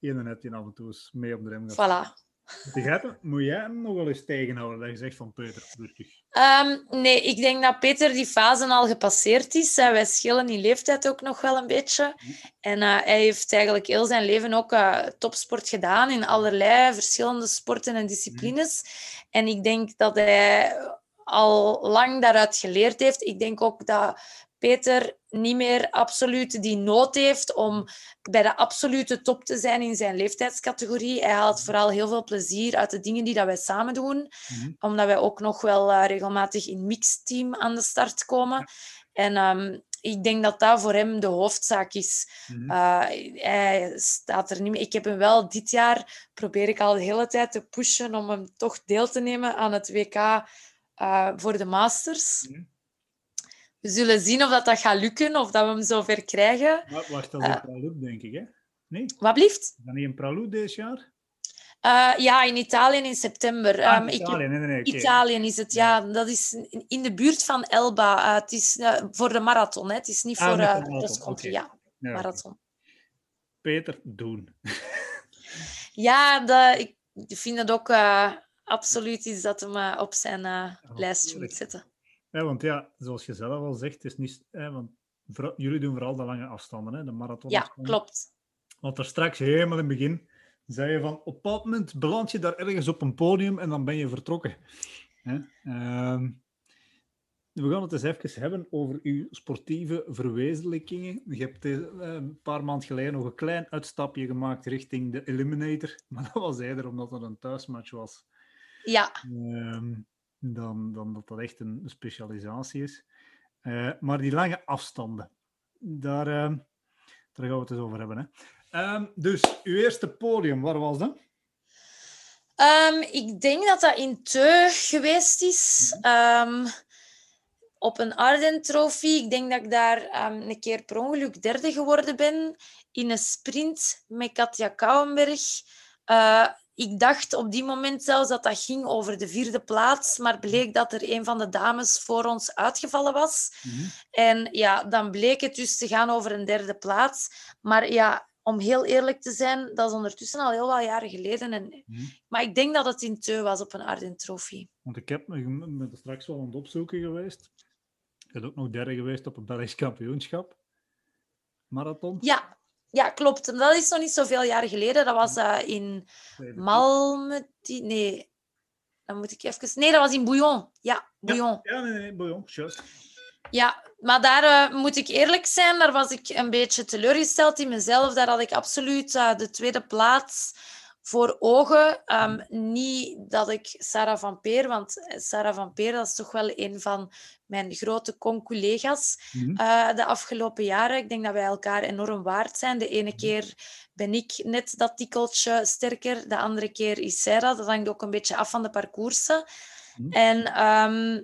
een hebt die af en toe mee op de rem gaat. Voilà. Moet jij hem nog wel eens tegenhouden dat je zegt van Peter, rustig? Um, nee, ik denk dat Peter die fase al gepasseerd is. Uh, wij schillen in leeftijd ook nog wel een beetje. En uh, hij heeft eigenlijk heel zijn leven ook uh, topsport gedaan in allerlei verschillende sporten en disciplines. En ik denk dat hij al lang daaruit geleerd heeft. Ik denk ook dat Peter niet meer absoluut die nood heeft om bij de absolute top te zijn in zijn leeftijdscategorie. Hij haalt vooral heel veel plezier uit de dingen die dat wij samen doen, mhm. omdat wij ook nog wel uh, regelmatig in mixteam aan de start komen. En um, ik denk dat dat voor hem de hoofdzaak is. Mm uh, hij staat er niet meer. Ik heb hem wel dit jaar, probeer ik al de hele tijd te pushen om hem toch deel te nemen aan het WK uh, eh, voor de Masters. Mm we zullen zien of dat, dat gaat lukken, of dat we hem zover krijgen. wacht, dat is een uh, Praloud, denk ik, hè? Nee? Wat blieft? Is dat niet een Praloud dit jaar? Uh, ja, in Italië in september. Ah, um, Italië, ik, nee, nee, okay. Italië is het, ja. Dat is in de buurt van Elba. Uh, het is uh, voor de marathon, hè. Het is niet ah, voor cross-country. Okay. Ja, ja, marathon. Peter, doen. ja, de, ik vind het ook absoluut iets dat hem op zijn lijstje moet zetten. Ja, want ja, zoals je zelf al zegt, is niet, hè, want voor, jullie doen vooral de lange afstanden, hè, de marathon. Ja, klopt. Want er straks helemaal in het begin zei je van, op bepaald moment beland je daar ergens op een podium en dan ben je vertrokken. Hè? Uh, we gaan het eens even hebben over uw sportieve verwezenlijkingen. Je hebt uh, een paar maanden geleden nog een klein uitstapje gemaakt richting de Eliminator, maar dat was eerder omdat het een thuismatch was. Ja. Uh, dan, dan dat dat echt een specialisatie is. Uh, maar die lange afstanden, daar, uh, daar gaan we het eens over hebben. Hè. Um, dus, uw eerste podium, waar was dat? Um, ik denk dat dat in Teu geweest is. Um, op een Arden Trophy. Ik denk dat ik daar een keer per ongeluk derde geworden ben. In een sprint met Katja Kouwenberg. Uh, ik dacht op die moment zelfs dat dat ging over de vierde plaats, maar bleek dat er een van de dames voor ons uitgevallen was. Mm En ja, dan bleek het dus te gaan over een derde plaats. Maar ja, om heel eerlijk te zijn, dat is ondertussen al heel wat jaren geleden. En... Mm Maar ik denk dat het in Teu was op een Arden Trophy. Want ik heb me straks wel aan het opzoeken geweest. Je bent ook nog derde geweest op een Belgisch kampioenschap. Marathon. Ja, ja, klopt. Dat is nog niet zoveel jaren geleden. Dat was uh, in Malmö. Nee, dan moet ik even... Nee, dat was in Bouillon. Ja, Bouillon. Ja, ja nee, nee, Bouillon. Ja, maar daar uh, moet ik eerlijk zijn, daar was ik een beetje teleurgesteld in mezelf. Daar had ik absoluut uh, de tweede plaats voor ogen. Ehm, niet dat ik Sarah van Peer, want Sarah van Peer dat is toch wel een van mijn grote conculega's Mhm. uh, de afgelopen jaren. Ik denk dat wij elkaar enorm waard zijn. De ene keer ben ik net dat tikkeltje sterker, de andere keer is Sarah. Dat hangt ook een beetje af van de parcoursen. Mhm. En ehm,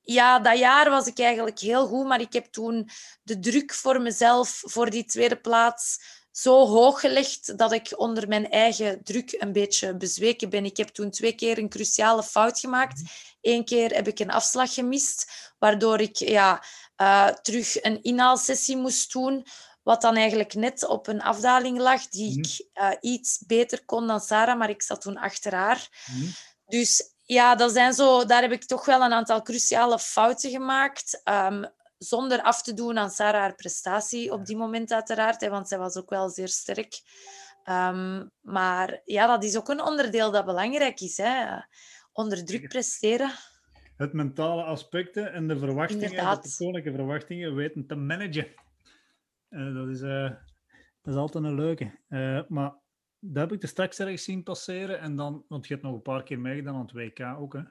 ja, dat jaar was ik eigenlijk heel goed, maar ik heb toen de druk voor mezelf, voor die tweede plaats, zo hoog gelegd dat ik onder mijn eigen druk een beetje bezweken ben. Ik heb toen twee keer een cruciale fout gemaakt. Eén keer heb ik een afslag gemist, waardoor ik ja, uh, terug een inhaalsessie moest doen. Wat dan eigenlijk net op een afdaling lag, die ik uh, iets beter kon dan Sarah, maar ik zat toen achter haar. Mhm. Dus ja, dat zijn zo, daar heb ik toch wel een aantal cruciale fouten gemaakt. Um, zonder af te doen aan Sarah haar prestatie op die moment uiteraard, hè, want zij was ook wel zeer sterk. Um, maar ja, dat is ook een onderdeel dat belangrijk is. Hè. Onder druk presteren. Het mentale aspecten en de verwachtingen, Inderdaad. de persoonlijke verwachtingen, weten te managen. Uh, dat, is, uh, dat is altijd een leuke. Uh, maar dat heb ik er straks ergens zien passeren. En dan, want je hebt nog een paar keer meegedaan aan het WK ook, hè?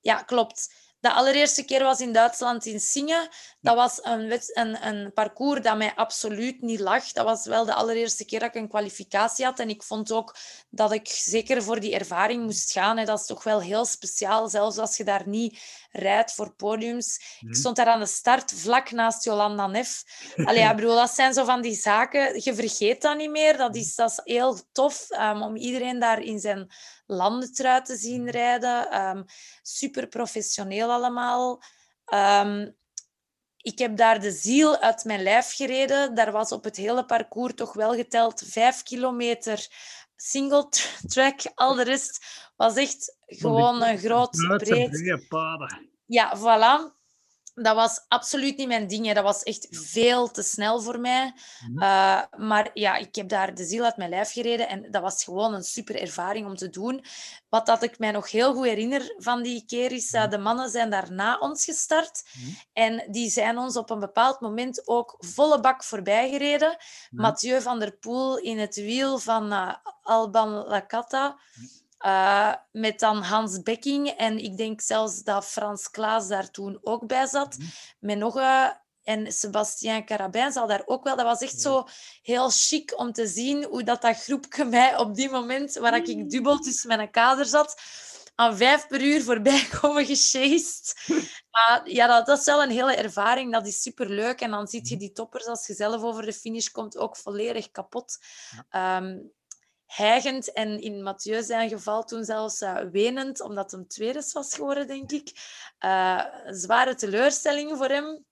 Ja, klopt. De allereerste keer was in Duitsland in Singen. Dat was een, een, een, parcours dat mij absoluut niet lag. Dat was wel de allereerste keer dat ik een kwalificatie had. En ik vond ook dat ik zeker voor die ervaring moest gaan. Dat is toch wel heel speciaal, zelfs als je daar niet rijdt voor podiums. Mhm. Ik stond daar aan de start, vlak naast Jolanda Neff. Allee, ja, bedoel, dat zijn zo van die zaken. Je vergeet dat niet meer. Dat is, dat is heel tof um, om iedereen daar in zijn landentrui te zien rijden. Um, super professioneel allemaal. Um, ik heb daar de ziel uit mijn lijf gereden. Daar was op het hele parcours toch wel geteld vijf kilometer single track. Al de rest was echt gewoon een groot, breed... Ja, voilà. Dat was absoluut niet mijn ding. Hè. Dat was echt veel te snel voor mij. Mhm. Uh, maar ja, ik heb daar de ziel uit mijn lijf gereden. En dat was gewoon een super ervaring om te doen. Wat dat ik mij nog heel goed herinner van die keer is... Uh, de mannen zijn daar na ons gestart. Mhm. En die zijn ons op een bepaald moment ook volle bak voorbij gereden. Mathieu van der Poel in het wiel van uh, Alban Lacata... Uh, met dan Hans Bekking. En ik denk zelfs dat Frans Klaas daar toen ook bij zat. Mhm. Met nog een... En Sebastien Carabin zal daar ook wel. Dat was echt zo heel chic om te zien hoe dat, dat groepje mij op die moment, waar ik dubbel tussen mijn kader zat, aan vijf per uur voorbij komen gesjeest. Maar ja, dat, dat, is wel een hele ervaring. Dat is superleuk. En dan zie je die toppers, als je zelf over de finish komt, ook volledig kapot. Ja. Um, hijgend en in Mathieu zijn geval toen zelfs uh, wenend, omdat hem tweede was geworden, denk ik. Uh, een zware teleurstelling voor hem.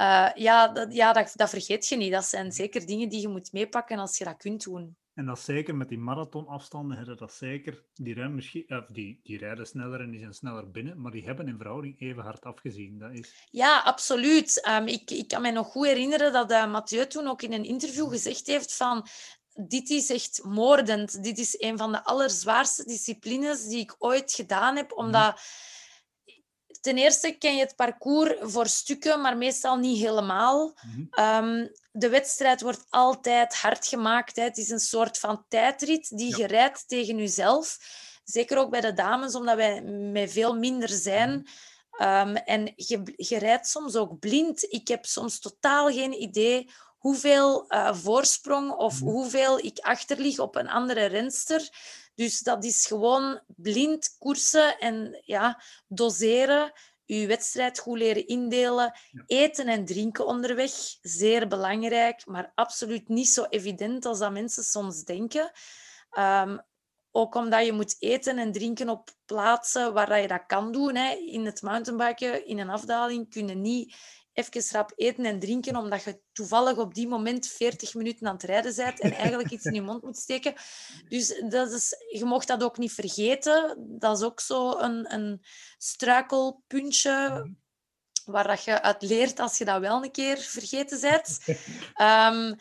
Uh, ja, dat, ja dat, dat, vergeet je niet. Dat zijn zeker dingen die je moet meepakken als je dat kunt doen. En dat zeker met die marathonafstanden, hebben dat zeker. Die, rijden misschien, of die, die rijden sneller en die zijn sneller binnen, maar die hebben in verhouding even hard afgezien. Dat is... Ja, absoluut. Um, ik, ik kan me nog goed herinneren dat uh, Mathieu toen ook in een interview gezegd heeft van dit is echt moordend. Dit is een van de allerzwaarste disciplines die ik ooit gedaan heb, omdat ten eerste ken je het parcours voor stukken, maar meestal niet helemaal. Mhm. Um, de wedstrijd wordt altijd hard gemaakt. Hè. Het is een soort van tijdrit die Ja. je rijdt tegen jezelf. Zeker ook bij de dames, omdat wij met veel minder zijn. Um, en je, je rijdt soms ook blind. Ik heb soms totaal geen idee hoeveel uh, voorsprong of Mhm. hoeveel ik achterlig op een andere renster. Dus dat is gewoon blind koersen en ja, doseren. Je wedstrijd goed leren indelen. Ja. Eten en drinken onderweg. Zeer belangrijk, maar absoluut niet zo evident als dat mensen soms denken. Um, ook omdat je moet eten en drinken op plaatsen waar dat je dat kan doen. Hè. In het mountainbiken, in een afdaling, kun je niet even rap eten en drinken, omdat je toevallig op die moment 40 minuten aan het rijden bent en eigenlijk iets in je mond moet steken. Dus dat is, je mocht dat ook niet vergeten. Dat is ook zo een, een struikelpuntje waar dat je uit leert als je dat wel een keer vergeten bent. Um,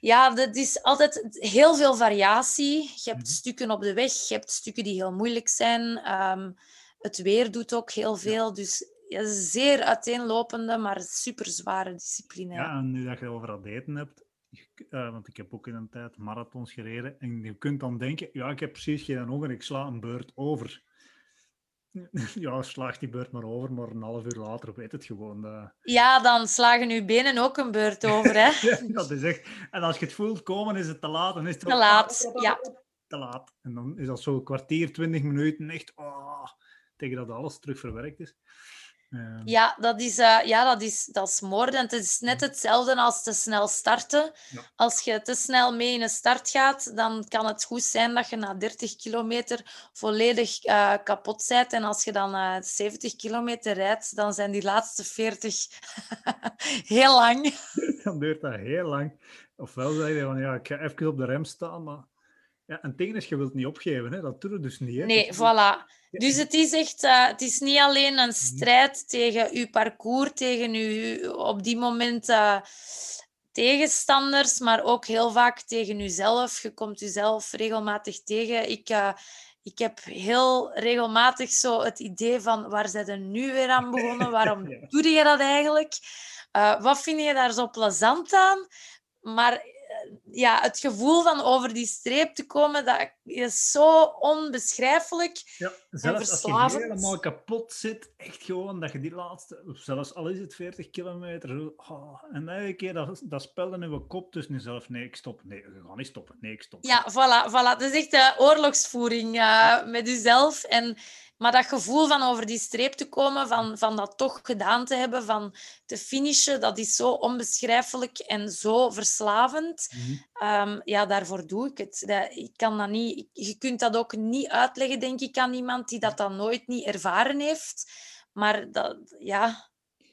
ja, dat is altijd heel veel variatie. Je hebt Mhm. stukken op de weg, je hebt stukken die heel moeilijk zijn. Um, het weer doet ook heel veel. Dus ja, zeer uiteenlopende, maar super zware discipline. Ja, en nu dat je over het eten hebt, je uh, want ik heb ook in een tijd marathons gereden. En je kunt dan denken, ja, ik heb precies geen ogen, ik sla een beurt over. Ja, slaagt die beurt maar over, maar een half uur later weet het gewoon. Uh... Ja, dan slagen uw benen ook een beurt over, hè? ja, dat is echt... En als je het voelt komen, is het te laat. Dan is het te laat, ja. Te laat. En dan is dat zo een kwartier, twintig minuten echt... Oh, tegen dat alles terug verwerkt is. Ehm. Ja, dat is, uh, ja dat, is, dat is moordend. Het is net hetzelfde als te snel starten. Als je te snel mee in een start gaat, dan kan het goed zijn dat je na 30 kilometer volledig uh, kapot bent. En als je dan uh, eh, 70 kilometer rijdt, dan zijn die laatste 40 heel lang. dan duurt dat heel lang. Ofwel zeg je van ja, ik ga even op de rem staan, maar ja, en tegen is, je wilt niet opgeven. Hè? Dat doe je dus niet. Hè? Nee, voilà. Dus het is echt, uh, het is niet alleen een strijd tegen uw parcours, tegen uw op die moment uh, tegenstanders, maar ook heel vaak tegen uzelf. Je komt uzelf regelmatig tegen. Ik, uh, ik heb heel regelmatig zo het idee van waar zijn er nu weer aan begonnen? Waarom ja. doe je dat eigenlijk? wat vind je daar zo plezant aan? Maar ja, het gevoel van over die streep te komen, dat is zo onbeschrijfelijk. Ja, zelfs als je helemaal kapot zit, echt gewoon dat je die laatste, zelfs al is het 40 kilometer, oh, en elke keer dat, dat spel in je kop tussen jezelf, nee, ik stop, nee, we gaan niet stoppen, nee, ik stop. Ja, voilà, voilà. Dat is echt de oorlogsvoering uh, met jezelf. En maar dat gevoel van over die streep te komen, van, van dat toch gedaan te hebben, van te finishen, dat is zo onbeschrijfelijk en zo verslavend. Mhm. Ehm, ja, daarvoor doe ik het. Dat, ik kan dat niet, je kunt dat ook niet uitleggen, denk ik, aan iemand die dat dan nooit niet ervaren heeft. Maar dat, ja,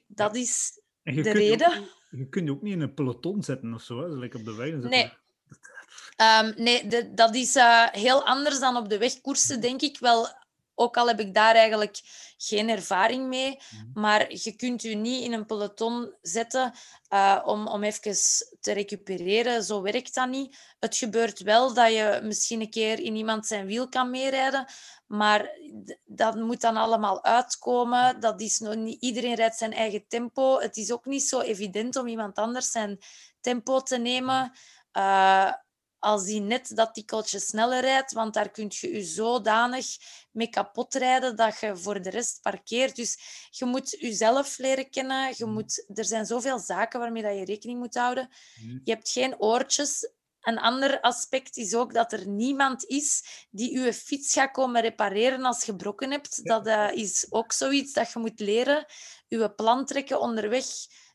dat is de reden. je kunt je ook niet in een peloton zetten of zo, hè? Like op de weg. Nee. Um, nee, de, dat is uh, heel anders dan op de wegkoersen, denk ik. Wel ook al heb ik daar eigenlijk geen ervaring mee, mhm. maar je kunt je niet in een peloton zetten uh, om, om even te recupereren. Zo werkt dat niet. Het gebeurt wel dat je misschien een keer in iemand zijn wiel kan meerijden, maar dat moet dan allemaal uitkomen. Dat is nog niet, iedereen rijdt zijn eigen tempo. Het is ook niet zo evident om iemand anders zijn tempo te nemen. Uh, als die net dat tikkeltje sneller rijdt, want daar kun je je zodanig mee kapot rijden dat je voor de rest parkeert. Dus je moet jezelf leren kennen. Je mhm. moet, er zijn zoveel zaken waarmee dat je rekening moet houden. Mhm. Je hebt geen oortjes. Een ander aspect is ook dat er niemand is die je fiets gaat komen repareren als je gebroken hebt. Dat uh, is ook zoiets dat je moet leren. Je plan trekken onderweg,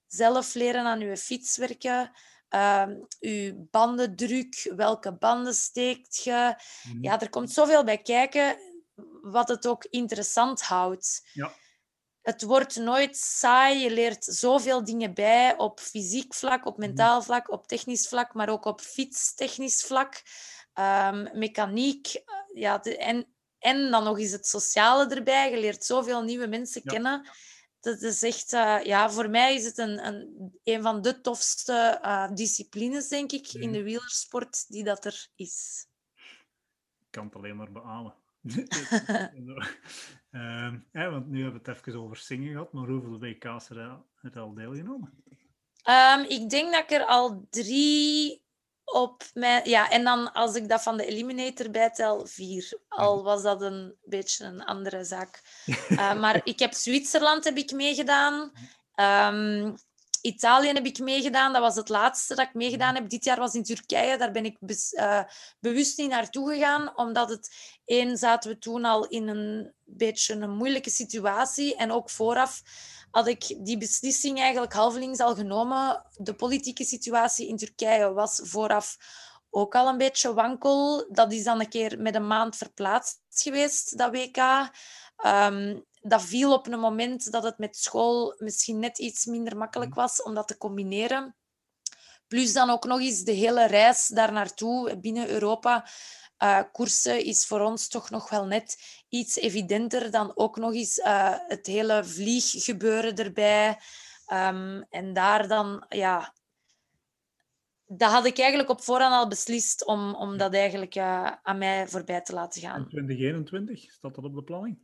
zelf leren aan je fiets werken um, je bandendruk, welke banden steekt je. Mhm. Ja, er komt zoveel bij kijken wat het ook interessant houdt. Ja. Het wordt nooit saai. Je leert zoveel dingen bij op fysiek vlak, op mhm. mentaal vlak, op technisch vlak, maar ook op fietstechnisch vlak. Um, mechaniek. Eh, ja, en, en dan nog eens het sociale erbij. Je leert zoveel nieuwe mensen kennen dat is echt, uh, ja, voor mij is het een, een, een van de tofste uh, disciplines, denk ik, in de wielersport die dat er is. Ik kan het alleen maar beamen. uh, ja, want nu hebben we het even over zingen gehad, maar hoeveel WK's je al deelgenomen? Um, ik denk dat ik er al drie op mijn... Ja, en dan als ik dat van de Eliminator bijtel, vier. Al mhm. was dat een beetje een andere zaak. Uh, maar ik heb Zwitserland heb ik meegedaan. Um, Italië heb ik meegedaan. Dat was het laatste dat ik meegedaan heb. Dit jaar was in Turkije. Daar ben ik uh, bewust niet naartoe gegaan. Omdat het... één, zaten we toen al in een beetje een moeilijke situatie. En ook vooraf had ik die beslissing eigenlijk halvelings al genomen. De politieke situatie in Turkije was vooraf ook al een beetje wankel. Dat is dan een keer met een maand verplaatst geweest, dat WK. Um, dat viel op een moment dat het met school misschien net iets minder makkelijk was om dat te combineren. Plus dan ook nog eens de hele reis daar naartoe binnen Europa uh, koersen is voor ons toch nog wel net iets evidenter dan ook nog eens uh, het hele vlieggebeuren erbij. Um, en daar dan, ja, dat had ik eigenlijk op voorhand al beslist om, om dat eigenlijk uh, aan mij voorbij te laten gaan. 2021, staat dat op de planning?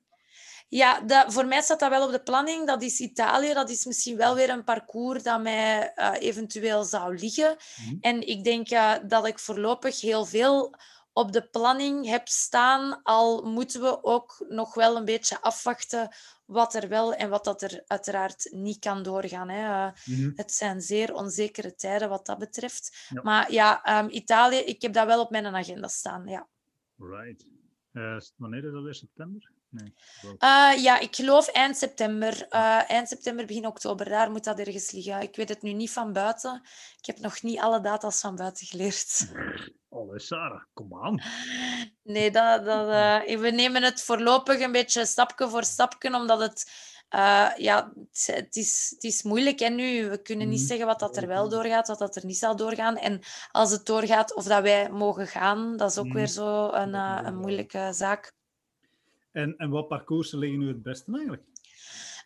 Ja, dat, voor mij staat dat wel op de planning. Dat is Italië. Dat is misschien wel weer een parcours dat mij uh, eventueel zou liggen. Mhm. En ik denk uh, dat ik voorlopig heel veel op de planning heb staan. Al moeten we ook nog wel een beetje afwachten wat er wel en wat dat er uiteraard niet kan doorgaan. Hè. Uh, Mhm. het zijn zeer onzekere tijden wat dat betreft. Ja. Maar ja, ehm, Italië, ik heb dat wel op mijn agenda staan. Ja. Right. Eh, wanneer is dat weer? September? Nee. Eh, ja, ik geloof eind september. Eh, eind september, begin oktober. Daar moet dat ergens liggen. Ik weet het nu niet van buiten. Ik heb nog niet alle data's van buiten geleerd. Allee, Sarah, kom aan. Nee, dat, dat, eh, we nemen het voorlopig een beetje stapje voor stapje, omdat het... ja, het, is, het is moeilijk hè, nu. We kunnen niet Mhm. zeggen wat dat er wel doorgaat, wat dat er niet zal doorgaan. En als het doorgaat, of dat wij mogen gaan, dat is ook Mhm. weer zo een, een moeilijke zaak. En, en wat parcoursen liggen nu het beste eigenlijk?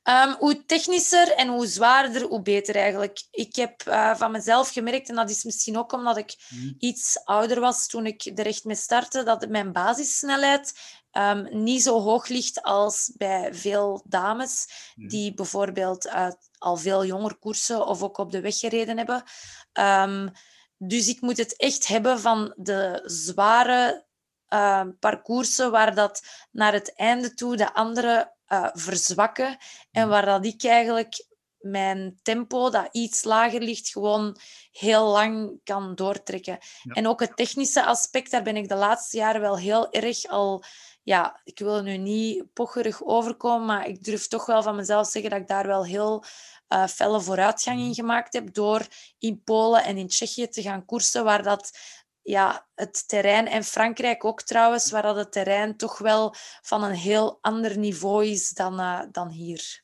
Ehm, hoe technischer en hoe zwaarder, hoe beter eigenlijk. Ik heb eh, van mezelf gemerkt, en dat is misschien ook omdat ik Mhm. iets ouder was toen ik er echt mee startte, dat mijn basissnelheid ehm, niet zo hoog ligt als bij veel dames Mhm. die bijvoorbeeld eh, al veel jonger koersen of ook op de weg gereden hebben. Ehm, dus ik moet het echt hebben van de zware eh, parcoursen waar dat naar het einde toe de andere eh, verzwakken en Mhm. waar dat ik eigenlijk mijn tempo, dat iets lager ligt, gewoon heel lang kan doortrekken. Ja. En ook het technische aspect, daar ben ik de laatste jaren wel heel erg al... Ja, ik wil nu niet pocherig overkomen, maar ik durf toch wel van mezelf zeggen dat ik daar wel heel eh felle vooruitgang in Mhm. gemaakt heb door in Polen en in Tsjechië te gaan koersen, waar dat ja, het terrein, en Frankrijk ook trouwens, waar dat het terrein toch wel van een heel ander niveau is dan, eh, dan hier.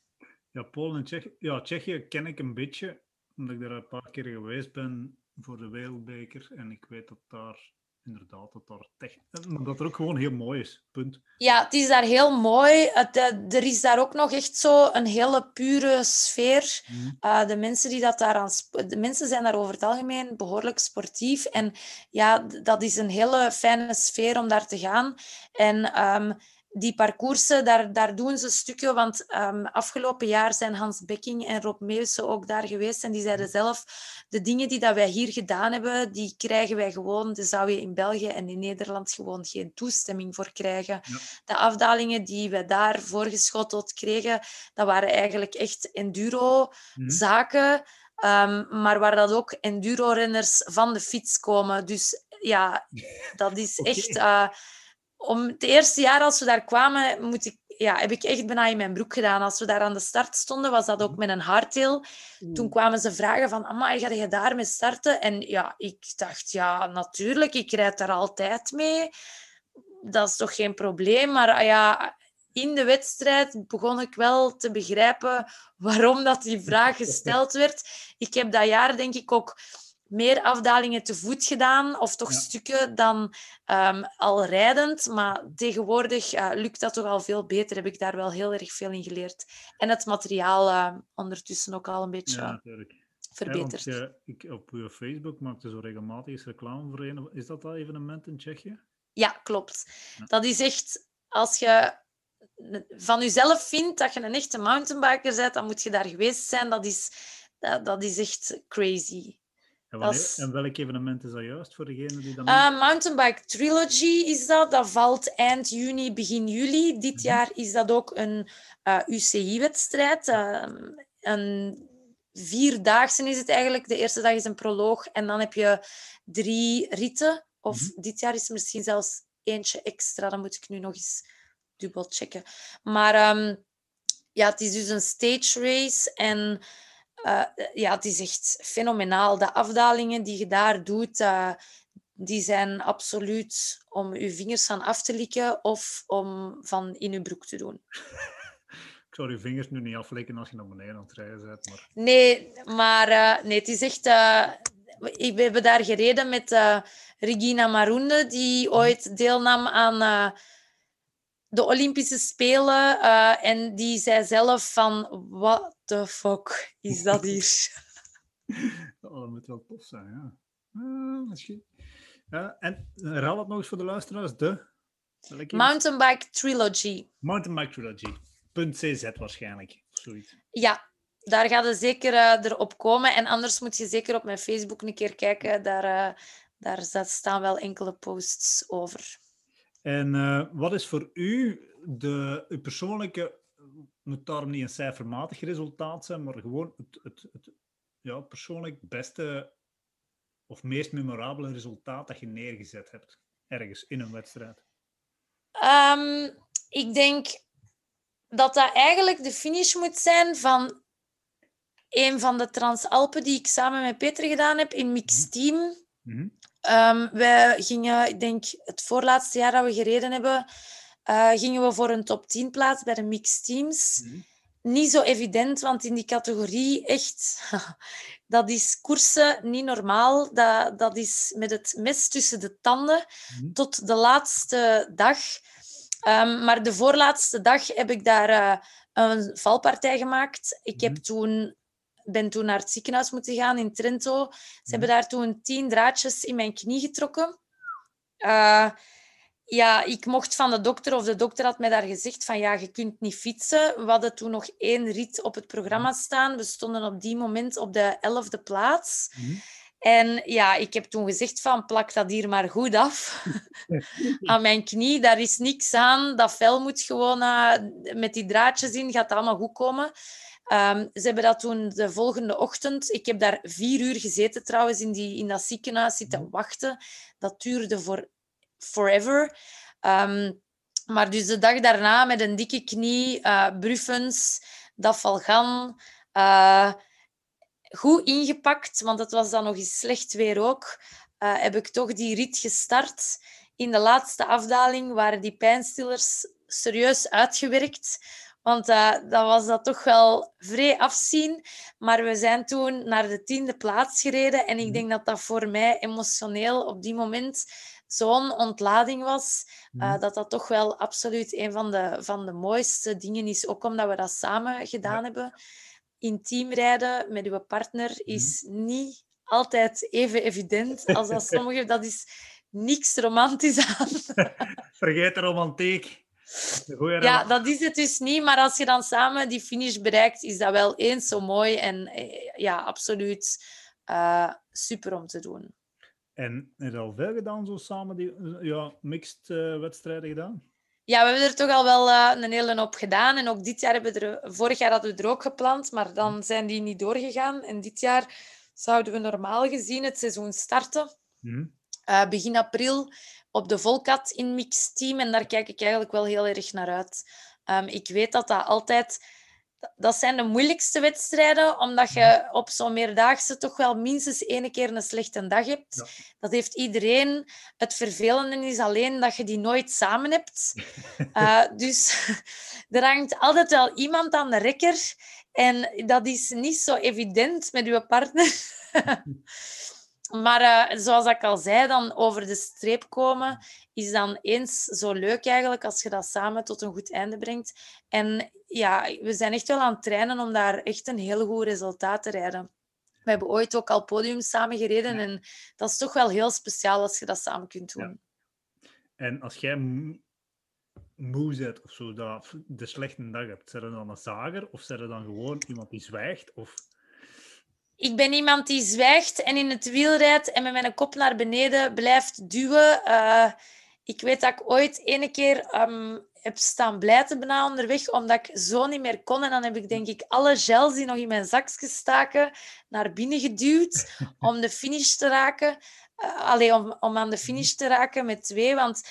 Ja, Polen en Tsjechië. Ja, Tsjechië ken ik een beetje, omdat ik daar een paar keer geweest ben voor de Wereldbeker. En ik weet dat daar inderdaad, dat daar tech... maar dat er ook gewoon heel mooi is. Punt. Ja, het is daar heel mooi. Het, eh, er is daar ook nog echt zo een hele pure sfeer. Mhm. Uh, de mensen die dat daar aan de mensen zijn daar over het algemeen behoorlijk sportief. En ja, dat is een hele fijne sfeer om daar te gaan. En ehm, die parcoursen, daar, daar doen ze stukken. Want ehm, afgelopen jaar zijn Hans Bekking en Rob Meeuwse ook daar geweest. En die zeiden zelf, de dingen die dat wij hier gedaan hebben, die krijgen wij gewoon. Daar zou je in België en in Nederland gewoon geen toestemming voor krijgen. Ja. De afdalingen die we daar voorgeschoteld kregen, dat waren eigenlijk echt enduro Mhm. zaken, ehm, maar waar dat ook enduro-renners van de fiets komen. Dus ja, dat is echt... eh, om het eerste jaar als we daar kwamen, moet ik, ja, heb ik echt bijna in mijn broek gedaan. Als we daar aan de start stonden, was dat ook met een hardtail. Toen kwamen ze vragen van, amai, ga je daarmee starten? En ja, ik dacht, ja, natuurlijk, ik rijd daar altijd mee. Dat is toch geen probleem? Maar ah ja, in de wedstrijd begon ik wel te begrijpen waarom dat die vraag gesteld werd. Ik heb dat jaar denk ik ook meer afdalingen te voet gedaan, of toch Ja. stukken dan ehm, al rijdend. Maar tegenwoordig eh, lukt dat toch al veel beter. Heb ik daar wel heel erg veel in geleerd. En het materiaal eh, ondertussen ook al een beetje Ja, natuurlijk. Ja, want verbeterd. ik, op je Facebook maakte zo regelmatig eens reclame voor een. Is dat dat evenement in Tsjechië? Ja, klopt. Dat is echt, als je van jezelf vindt dat je een echte mountainbiker bent, dan moet je daar geweest zijn. Dat is, dat, dat is echt crazy. En, Dat wanneer, is- en welk evenement is dat juist voor degene die dat Eh, Mountainbike Trilogy is dat. Dat valt eind juni, begin juli. Dit Mhm. jaar is dat ook een eh, UCI-wedstrijd. een vierdaagse is het eigenlijk. De eerste dag is een proloog en dan heb je drie ritten. Of Mhm. dit jaar is er misschien zelfs eentje extra. Dat moet ik nu nog eens dubbel checken. Maar ehm, ja, het is dus een stage race en eh, ja, het is echt fenomenaal. De afdalingen die je daar doet, eh, die zijn absoluut om je vingers van af te likken of om van in je broek te doen. Ik zou je vingers nu niet aflikken als je naar beneden aan het rijden bent. Maar... Nee, maar eh, nee, het is echt... we hebben daar gereden met Regina Maroende, die ooit deelnam aan de Olympische Spelen. en die zei zelf van, what the fuck is dat hier? Oh, dat moet wel tof zijn, ja. Eh, misschien. Ja, en herhaal het nog eens voor de luisteraars. De... Mountainbike Trilogy. Mountainbike Trilogy. .cz waarschijnlijk. Zoiets. Ja, daar gaat er zeker uh, erop komen. En anders moet je zeker op mijn Facebook een keer kijken. Daar, uh, daar staan wel enkele posts over. En uh, wat is voor u de, uw persoonlijke, moet daarom niet een cijfermatig resultaat zijn, maar gewoon het, het, het ja, persoonlijk beste of meest memorabele resultaat dat je neergezet hebt ergens in een wedstrijd? Um, ik denk dat dat eigenlijk de finish moet zijn van een van de Transalpen die ik samen met Peter gedaan heb in mixed mhm. team. Mm -hmm. um, wij gingen, ik denk het voorlaatste jaar dat we gereden hebben, uh, gingen we voor een top 10 plaats bij de mixed teams. Mm -hmm. Niet zo evident, want in die categorie echt, dat is koersen niet normaal. Dat, dat is met het mes tussen de tanden mm -hmm. tot de laatste dag. Um, maar de voorlaatste dag heb ik daar uh, een valpartij gemaakt. Ik heb toen ben toen naar het ziekenhuis moeten gaan in Trento. Ze hebben daar toen tien draadjes in mijn knie getrokken. Uh, ja, ik mocht van de dokter, of de dokter had mij daar gezegd van ja, je kunt niet fietsen. We hadden toen nog één rit op het programma staan. We stonden op die moment op de elfde plaats. Mm. En ja, ik heb toen gezegd van plak dat hier maar goed af. aan mijn knie, daar is niks aan. Dat vel moet gewoon uh, met die draadjes in, gaat allemaal goed komen. Um, ze hebben dat toen de volgende ochtend... Ik heb daar vier uur gezeten trouwens in, die, in dat ziekenhuis zitten mhm. wachten. Dat duurde voor forever. Um, maar dus de dag daarna met een dikke knie, uh, bruffens, dafalgan... Uh, goed ingepakt, want het was dan nog eens slecht weer ook, uh, heb ik toch die rit gestart. In de laatste afdaling waren die pijnstillers serieus uitgewerkt. Want uh, dat was dat toch wel vrij afzien. Maar we zijn toen naar de tiende plaats gereden. En ik mhm. denk dat dat voor mij emotioneel op die moment zo'n ontlading was. Uh, dat dat toch wel absoluut een van de, van de mooiste dingen is. Ook omdat we dat samen gedaan hebben. Intiem rijden met uw partner mhm. is niet altijd even evident als dat sommige. Dat is niks romantisch aan. Vergeet de romantiek. Ja, dat is het dus niet. Maar als je dan samen die finish bereikt, is dat wel eens zo mooi. En eh, ja, absoluut uh, super om te doen. En heb je al veel gedaan, zo samen die ja, mixed uh, wedstrijden gedaan? Ja, we hebben er toch al wel uh, een hele hoop gedaan. En ook dit jaar hebben we er... Vorig jaar hadden we er ook gepland, maar dan zijn die niet doorgegaan. En dit jaar zouden we normaal gezien het seizoen starten. Mm. Uh, begin april op de Volkat in mixed team. En daar kijk ik eigenlijk wel heel erg naar uit. Um, ik weet dat dat altijd... Dat zijn de moeilijkste wedstrijden, omdat je op zo'n meerdaagse toch wel minstens één keer een slechte dag hebt. Ja. Dat heeft iedereen. Het vervelende is alleen dat je die nooit samen hebt. Uh, dus er hangt altijd wel iemand aan de rekker. En dat is niet zo evident met je partner. Maar uh, zoals ik al zei, dan over de streep komen is dan eens zo leuk eigenlijk als je dat samen tot een goed einde brengt. En ja, we zijn echt wel aan het trainen om daar echt een heel goed resultaat te rijden. We hebben ooit ook al podium samen gereden en dat is toch wel heel speciaal als je dat samen kunt doen. Ja. En als jij moe bent of zo, dat de slechte dag hebt, zijn er dan een zager of zijn er dan gewoon iemand die zwijgt? Of ik ben iemand die zwijgt en in het wiel rijdt en met mijn kop naar beneden blijft duwen. Uh, ik weet dat ik ooit ene keer um, heb staan blijten bijna onderweg, omdat ik zo niet meer kon. En dan heb ik denk ik alle gels die nog in mijn zakje staken naar binnen geduwd om de finish te raken. Uh, allee, om, om aan de finish te raken met twee. Want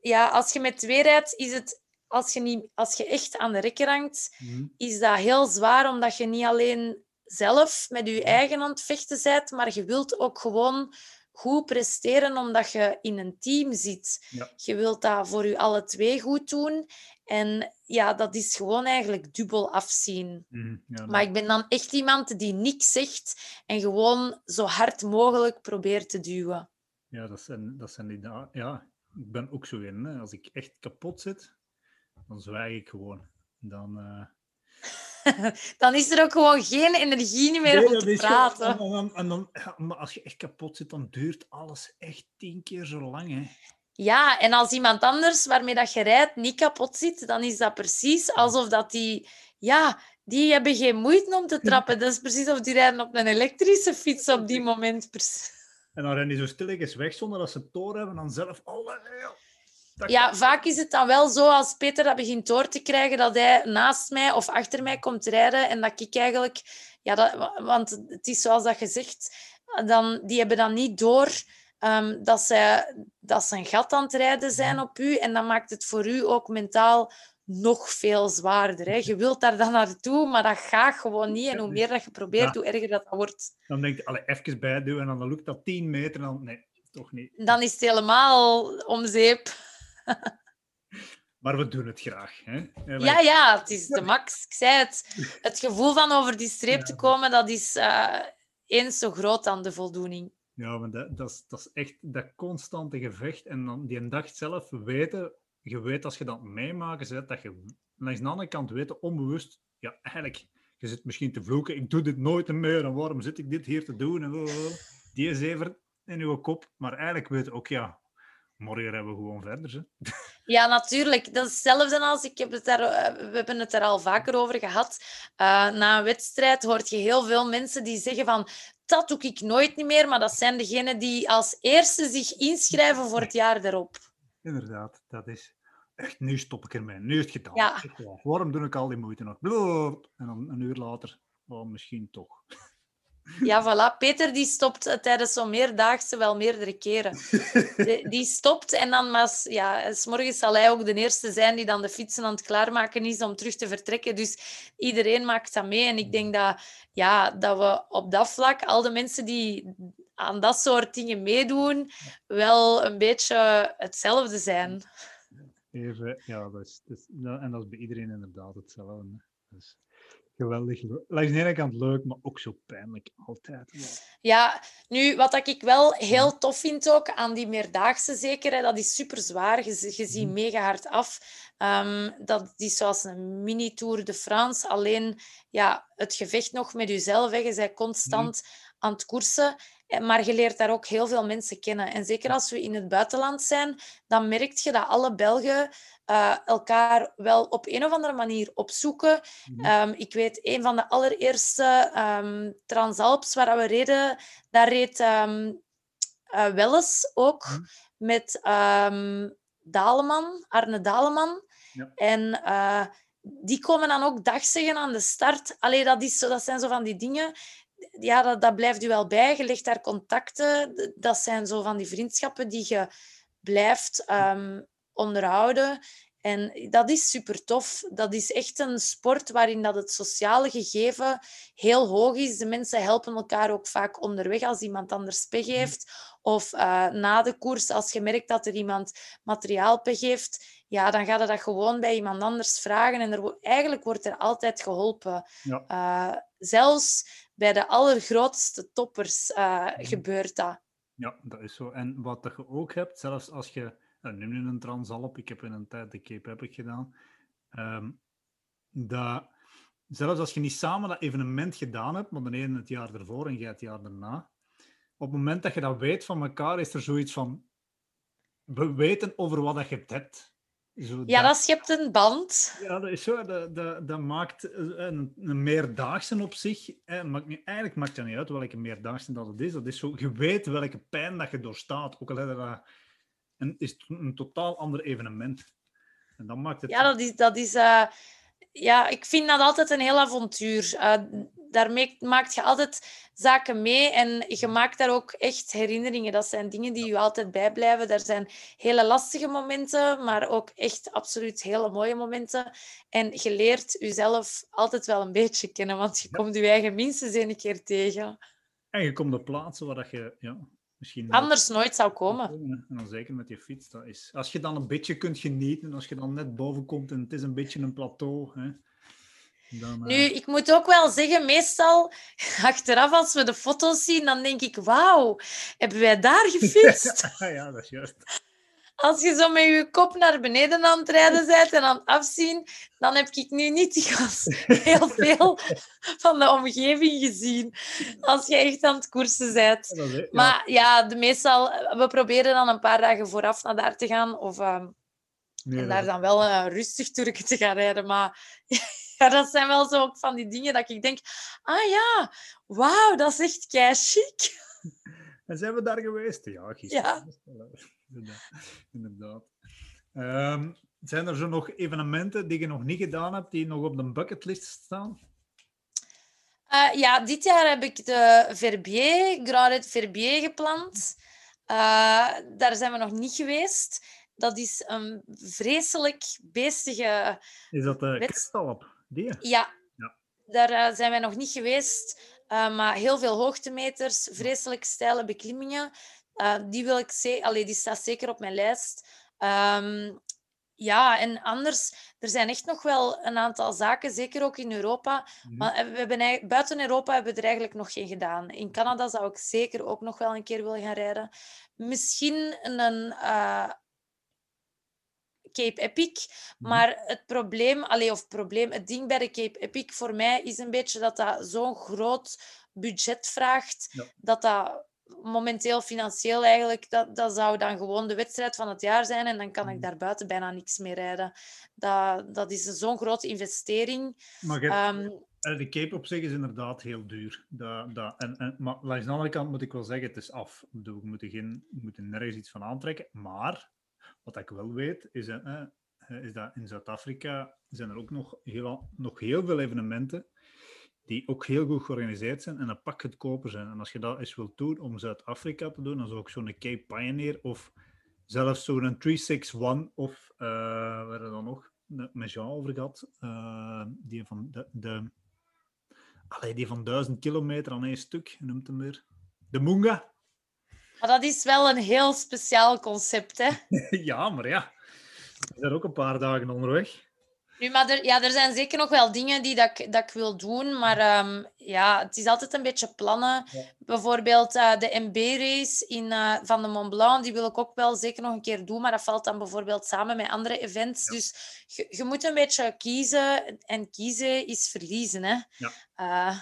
ja, als je met twee rijdt, is het als je, niet, als je echt aan de rekker hangt, mm. is dat heel zwaar, omdat je niet alleen zelf met je eigen aan het vechten bent, maar je wilt ook gewoon goed presteren omdat je in een team zit. Je wilt dat voor je alle twee goed doen. En ja, dat is gewoon eigenlijk dubbel afzien. Mm, ja, maar ik ben dan echt iemand die niks zegt en gewoon zo hard mogelijk probeert te duwen. Ja, dat zijn, dat zijn die... Ja, ik ben ook zo in. Hè. Als ik echt kapot zit, dan zwijg ik gewoon. Dan... Uh dan is er ook gewoon geen energie meer om te praten. en dan, en dan, maar als je echt kapot zit, dan duurt alles echt tien keer zo lang. Hè. Ja, en als iemand anders waarmee dat je rijdt niet kapot zit, dan is dat precies alsof dat die... Ja, die hebben geen moeite om te trappen. Dat is precies of die rijden op een elektrische fiets op die moment. En dan rennen die zo stilletjes weg zonder dat ze het door hebben. Dan zelf... Alle, ja, vaak is het dan wel zo als Peter dat begint door te krijgen, dat hij naast mij of achter mij komt rijden en dat ik eigenlijk... Ja, dat, want het is zoals dat gezegd, dan, die hebben dan niet door um, dat, ze, dat ze een gat aan het rijden zijn op u. En dat maakt het voor u ook mentaal nog veel zwaarder. Hè. Je wilt daar dan naartoe, maar dat gaat gewoon niet. En hoe meer dat je probeert, hoe erger dat, wordt. Dan denk je, allee, even bijduwen en dan lukt dat 10 meter. Dan, nee, toch niet. Dan is het helemaal om zeep. Maar we doen het graag. Hè? Ja, ja, het is de max. Ik zei het. Het gevoel van over die streep te komen, dat is uh, eens zo groot dan de voldoening. Ja, maar dat, dat, is, dat is echt dat constante gevecht. En dan die dag zelf weten, je weet als je dat meemaakt, dat je langs de andere kant weet, onbewust, ja, eigenlijk, je zit misschien te vloeken, ik doe dit nooit meer, en waarom zit ik dit hier te doen? En, die is even in je kop. Maar eigenlijk weet je ook, ja, morgen hebben we gewoon verder. Hè? Ja, natuurlijk. Dat is hetzelfde als, ik heb het daar, eh, we hebben het er al vaker over gehad. Uh, na een wedstrijd hoort je heel veel mensen die zeggen van dat doe ik nooit niet meer, maar dat zijn degenen die als eerste zich inschrijven voor het jaar erop. Inderdaad, dat is echt, nu stop ik ermee. Nu is het gedaan. Ja. Waarom doe ik al die moeite nog? En dan een uur later, oh, misschien toch. Ja, voilà. Peter die stopt tijdens zo'n meerdaagse wel meerdere keren. Die, stopt en dan mas, ja, s zal hij ook de eerste zijn die dan de fietsen aan het klaarmaken is om terug te vertrekken. Dus iedereen maakt dat mee. En ik denk dat, ja, dat we op dat vlak, al de mensen die aan dat soort dingen meedoen, wel een beetje hetzelfde zijn. Even, ja, dat is, dat is, en dat is bij iedereen inderdaad hetzelfde. Dus geweldig. Langs de ene kant leuk, maar ook zo pijnlijk altijd. Ja, nu wat ik wel heel tof vind ook aan die meerdaagse zeker, dat is super zwaar. Je, je ziet mhm. mega hard af. Um, dat is zoals een mini-tour de France. Alleen ja, het gevecht nog met jezelf. Hè. Je bent constant mhm. aan het koersen. Eh, maar je leert daar ook heel veel mensen kennen. En zeker als we in het buitenland zijn, dan merk je dat alle Belgen uh, elkaar wel op een of andere manier opzoeken. Mm um, ik weet, een van de allereerste um, Transalps waar we reden, daar reed um, uh, Welles ook mm met Daleman, Arne Daleman. Ja. En uh, die komen dan ook dag zeggen aan de start. Allee, dat, is zo, dat zijn zo van die dingen ja, dat, dat blijft u wel bij. Je legt daar contacten. Dat zijn zo van die vriendschappen die je blijft um, onderhouden. En dat is super tof. Dat is echt een sport waarin dat het sociale gegeven heel hoog is. De mensen helpen elkaar ook vaak onderweg als iemand anders pech mhm. heeft. Of uh, na de koers, als je merkt dat er iemand materiaalpech heeft, ja, dan gaat je dat gewoon bij iemand anders vragen. En er, eigenlijk wordt er altijd geholpen. Ja. Uh, zelfs bij de allergrootste toppers uh, gebeurt dat. Ja, dat is zo. En wat je ook hebt, zelfs als je nou, neem nu een Transalp, ik heb in een tijd de Cape Epic gedaan, um, dat zelfs als je niet samen dat evenement gedaan hebt, maar de ene het jaar ervoor en jij het jaar daarna, op het moment dat je dat weet van elkaar, is er zoiets van, we weten over wat dat je hebt. Zo ja, dat... schept een band. Ja, dat is zo. Dat, dat, dat maakt een, een meerdaagse op zich. Eh, maakt niet, eigenlijk maakt het niet uit welke meerdaagse dat het is. Dat is zo, je weet welke pijn dat je doorstaat. Ook al je dat en is het een totaal ander evenement. En dat maakt het... Ja, dat is... Dat is uh, ja, ik vind dat altijd een heel avontuur. Uh, daarmee maak je altijd zaken mee en je maakt daar ook echt herinneringen. Dat zijn dingen die je altijd bijblijven. Er zijn hele lastige momenten, maar ook echt absoluut hele mooie momenten. En je leert jezelf altijd wel een beetje kennen, want je komt je eigen minstens één keer tegen. En je komt op plaatsen waar je ja, Anders nooit zou komen. En dan zeker met je fiets. Dat is, als je dan een beetje kunt genieten, als je dan net boven komt en het is een beetje een plateau. Hè, dan, Nu, ik moet ook wel zeggen, meestal achteraf als we de foto's zien, dan denk ik, wauw, hebben wij daar gefietst? ja, dat is juist. Als je zo met je kop naar beneden aan het rijden bent en aan het afzien, dan heb ik nu niet heel veel van de omgeving gezien. Als je echt aan het koersen bent. Ja. Maar ja, de meestal, we proberen dan een paar dagen vooraf naar daar te gaan. Of uh, en daar dan wel uh, rustig Turken te gaan rijden. Maar ja, dat zijn wel zo ook van die dingen dat ik denk, ah ja, wauw, dat is echt kei chic. En zijn we daar geweest? Ja, gisteren. Ja. Inderdaad. Um, zijn er zo nog evenementen die je nog niet gedaan hebt, die nog op de bucketlist staan? Uh, ja, dit jaar heb ik de Verbier, Grand Verbier gepland. Uh, daar zijn we nog niet geweest. Dat is een vreselijk beestige... Is dat de kristalop? Die? Ja. ja. Daar uh, zijn wij nog niet geweest. Maar heel veel hoogtemeters, vreselijk steile beklimmingen. Uh, die, wil ik ze Allee, die staat zeker op mijn lijst. Um, ja, en anders, er zijn echt nog wel een aantal zaken, zeker ook in Europa. Mm. Maar we hebben, buiten Europa hebben we er eigenlijk nog geen gedaan. In Canada zou ik zeker ook nog wel een keer willen gaan rijden. Misschien een, uh, Cape Epic. Mhm. Maar het probleem, allee, of probleem, het ding bij de Cape Epic voor mij is een beetje dat dat zo'n groot budget vraagt, dat dat momenteel financieel eigenlijk, dat, dat zou dan gewoon de wedstrijd van het jaar zijn en dan kan ik mhm. daar buiten bijna niks meer rijden. Dat, dat is zo'n grote investering. Maar eh, de Cape op zich is inderdaad heel duur. Dat, dat, en, en, maar langs de andere kant moet ik wel zeggen, het is af. We moeten, geen, we moeten nergens iets van aantrekken. Maar wat ik wel weet, is, uh, is dat in Zuid-Afrika zijn er ook nog heel, nog heel veel evenementen die ook heel goed georganiseerd zijn en een pak goedkoper zijn. En als je dat eens wilt doen om Zuid-Afrika te doen, dan zou ik zo'n Cape Pioneer of zelfs zo'n 361 of uh, waar dan nog met Jean over gehad, uh, die van de, de allee, die van duizend kilometer aan één stuk, noemt hem weer. De Munga. Maar dat is wel een heel speciaal concept, hè? ja, maar ja. We zijn ook een paar dagen onderweg. Nu, maar er, ja, er zijn zeker nog wel dingen die dat ik, dat ik wil doen. Maar um, ja, het is altijd een beetje plannen. Bijvoorbeeld uh, de MB-race uh, van de Mont Blanc, die wil ik ook wel zeker nog een keer doen. Maar dat valt dan bijvoorbeeld samen met andere events. Dus je, je, moet een beetje kiezen. En kiezen is verliezen, hè. Ja. Uh,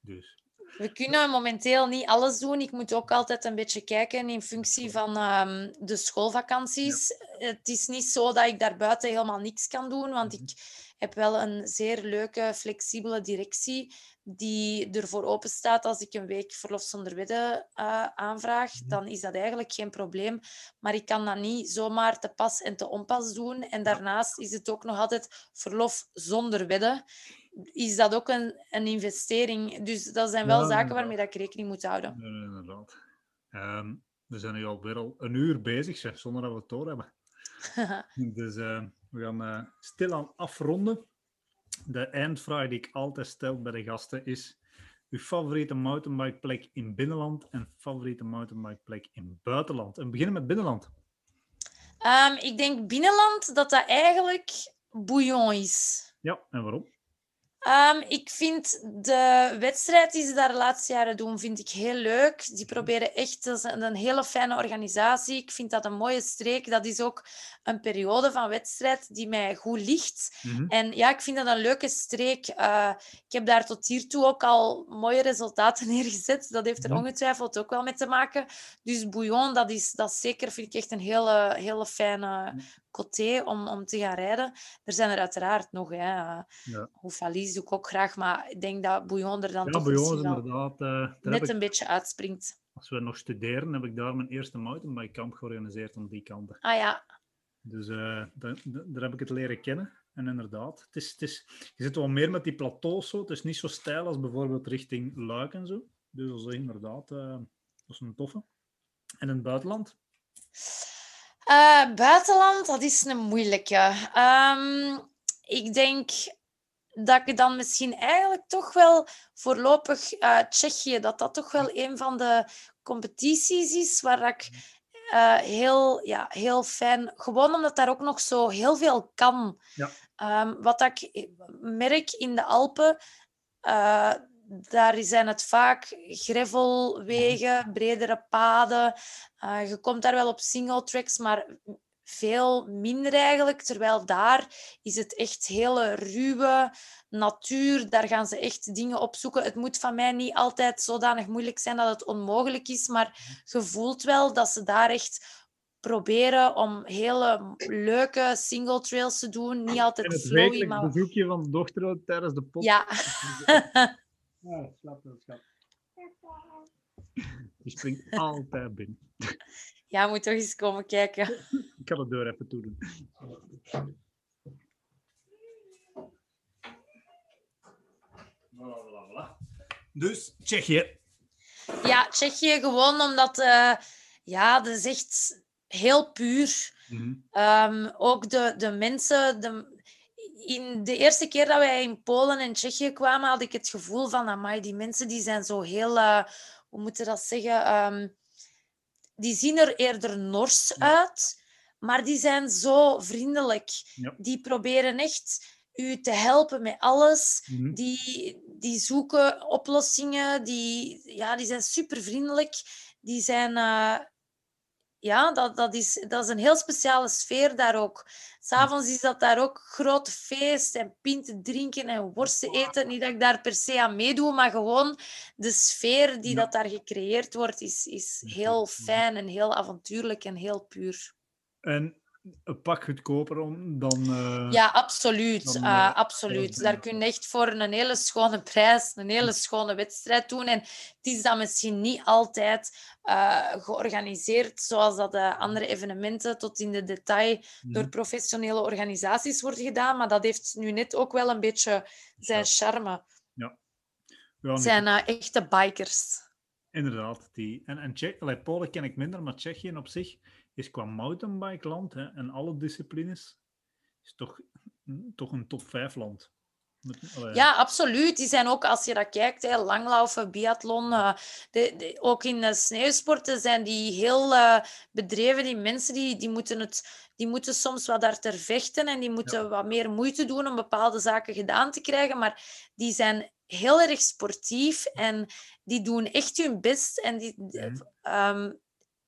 dus. We kunnen momenteel niet alles doen. Ik moet ook altijd een beetje kijken in functie van um, de schoolvakanties. Het is niet zo dat ik daarbuiten helemaal niks kan doen, want ik heb wel een zeer leuke, flexibele directie die ervoor open staat als ik een week verlof zonder wedden uh, aanvraag. Mhm. Dan is dat eigenlijk geen probleem. Maar ik kan dat niet zomaar te pas en te onpas doen. En daarnaast is het ook nog altijd verlof zonder wedden is dat ook een, een investering. Dus dat zijn wel zaken waarmee dat ik rekening moet houden. Ja, inderdaad. Um, we zijn nu alweer al een uur bezig, zeg, zonder dat we het door hebben. dus uh, we gaan uh, stilaan afronden. De eindvraag die ik altijd stel bij de gasten is: uw favoriete mountainbikeplek in binnenland en favoriete mountainbikeplek in buitenland? En we beginnen met binnenland. Um, ik denk binnenland dat dat eigenlijk Bouillon is. Ja, en waarom? Um, ik vind de wedstrijd die ze daar de laatste jaren doen, vind ik heel leuk. Die proberen echt, dat is een hele fijne organisatie. Ik vind dat een mooie streek. Dat is ook een periode van wedstrijd die mij goed ligt. Mhm. En ja, ik vind dat een leuke streek. Uh, ik heb daar tot hiertoe ook al mooie resultaten neergezet. Dat heeft er mhm. ongetwijfeld ook wel mee te maken. Dus Bouillon, dat is, dat zeker, vind ik echt een hele, hele fijne côté om, om te gaan rijden. Er zijn er uiteraard nog. Hè. Ja. Hoefalies doe ik ook graag, maar ik denk dat Bouillon er dan ja, toch bouillon inderdaad, uh, net een beetje uitspringt. Als we nog studeren, heb ik daar mijn eerste mountainbike kamp georganiseerd aan die kanten. Ah ja, dus uh, daar, daar heb ik het leren kennen. En inderdaad, het is, het is, je zit wel meer met die plateaus zo. Het is niet zo stijl als bijvoorbeeld richting Luik en zo. Dus dat is inderdaad uh, dat is een toffe. En in het buitenland? Uh, buitenland, dat is een moeilijke. Um, ik denk dat ik dan misschien eigenlijk toch wel voorlopig uh, Tsjechië, dat dat toch wel een van de competities is waar ik uh, heel, ja, heel fijn. Gewoon omdat daar ook nog zo heel veel kan. Ja. Um, wat ik merk in de Alpen, daar zijn het vaak gravelwegen, bredere paden. Uh, je komt daar wel op single tracks, maar veel minder eigenlijk. Terwijl daar is het echt hele ruwe natuur. Daar gaan ze echt dingen opzoeken. Het moet van mij niet altijd zodanig moeilijk zijn dat het onmogelijk is, maar je voelt wel dat ze daar echt proberen om hele leuke single trails te doen. Niet altijd en het flowy, maar... bezoekje van de dochter tijdens de podcast. Ja. ja, schat. Die springt altijd binnen. Ja, moet toch eens komen kijken. Ik ga de deur even toedoen. Voilà, voilà, Dus Tsjechië. Ja, Tsjechië gewoon omdat... Uh, ja, dat is echt heel puur. Mhm. Ehm, ook de, de mensen... De, in de eerste keer dat wij in Polen en Tsjechië kwamen, had ik het gevoel van... Amai, die mensen die zijn zo heel... Uh, hoe moet je dat zeggen? Um, die zien er eerder nors uit, maar die zijn zo vriendelijk. Die proberen echt u te helpen met alles. Mhm. die, die zoeken oplossingen. Die, ja, die zijn super vriendelijk. Die zijn uh, ja, dat, dat, is, dat is een heel speciale sfeer daar ook. S'avonds is dat daar ook groot feest en pinten drinken en worsten eten. Niet dat ik daar per se aan meedoe, maar gewoon de sfeer die dat daar gecreëerd wordt, is, is heel fijn en heel avontuurlijk en heel puur. En een pak goedkoper om dan... Uh, ja, absoluut. Dan, uh, absoluut. Daar kun je echt voor een hele schone prijs, een hele schone wedstrijd doen. En het is dan misschien niet altijd uh, georganiseerd zoals dat de andere evenementen tot in de detail mhm. door professionele organisaties worden gedaan. Maar dat heeft nu net ook wel een beetje zijn charme. Ja. ja zijn echte bikers. Inderdaad. Die. En, en Polen ken ik minder, maar Tsjechië op zich is qua mountainbike land hè, en alle disciplines is toch, toch een top 5 land. Ja, absoluut. Die zijn ook, als je dat kijkt, hè, langlaufen, biathlon, uh, de, de, ook in de sneeuwsporten zijn die heel uh, bedreven. Die mensen die, die, moeten het, die moeten soms wat daar ter vechten en die moeten wat meer moeite doen om bepaalde zaken gedaan te krijgen. Maar die zijn heel erg sportief en die doen echt hun best. En die, um,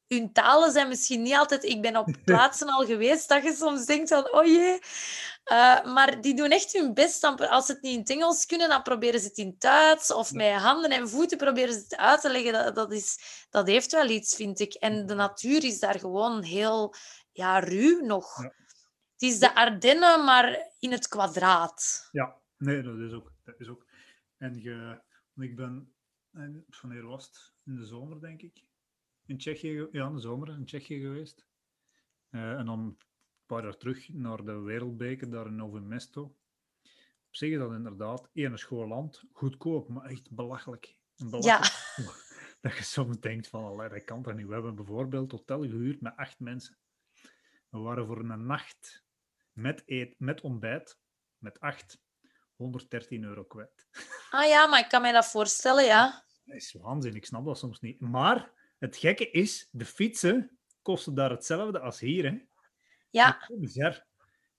hun talen zijn misschien niet altijd... Ik ben op plaatsen al geweest dat je soms denkt van, oh jee. Uh, maar die doen echt hun best. als ze het niet in het Engels kunnen, dan proberen ze het in het Duits. Of met handen en voeten proberen ze het uit te leggen. Dat, dat, is, dat heeft wel iets, vind ik. En de natuur is daar gewoon heel ja, ruw nog. Het is de Ardennen, maar in het kwadraat. Ja, nee, dat is ook. Dat is ook. En je, ik ben... Wanneer was het? In de zomer, denk ik in Tsjechië, ja, in de zomer in Tsjechië geweest. Uh, en dan een paar jaar terug naar de Wereldbeker, daar in Novo Mesto. Op zich is dat inderdaad één schoon land, goedkoop, maar echt belachelijk. belachelijk. Ja. Dat je soms denkt van, allee, dat kan toch niet. We hebben bijvoorbeeld hotel gehuurd met acht mensen. We waren voor een nacht met, eet, met ontbijt, met acht, 113 euro kwijt. Ah ja, maar ik kan me dat voorstellen, ja. Dat is waanzin, ik snap dat soms niet. Maar het gekke is, de fietsen kosten daar hetzelfde als hier. Hè? Ja. Bizar.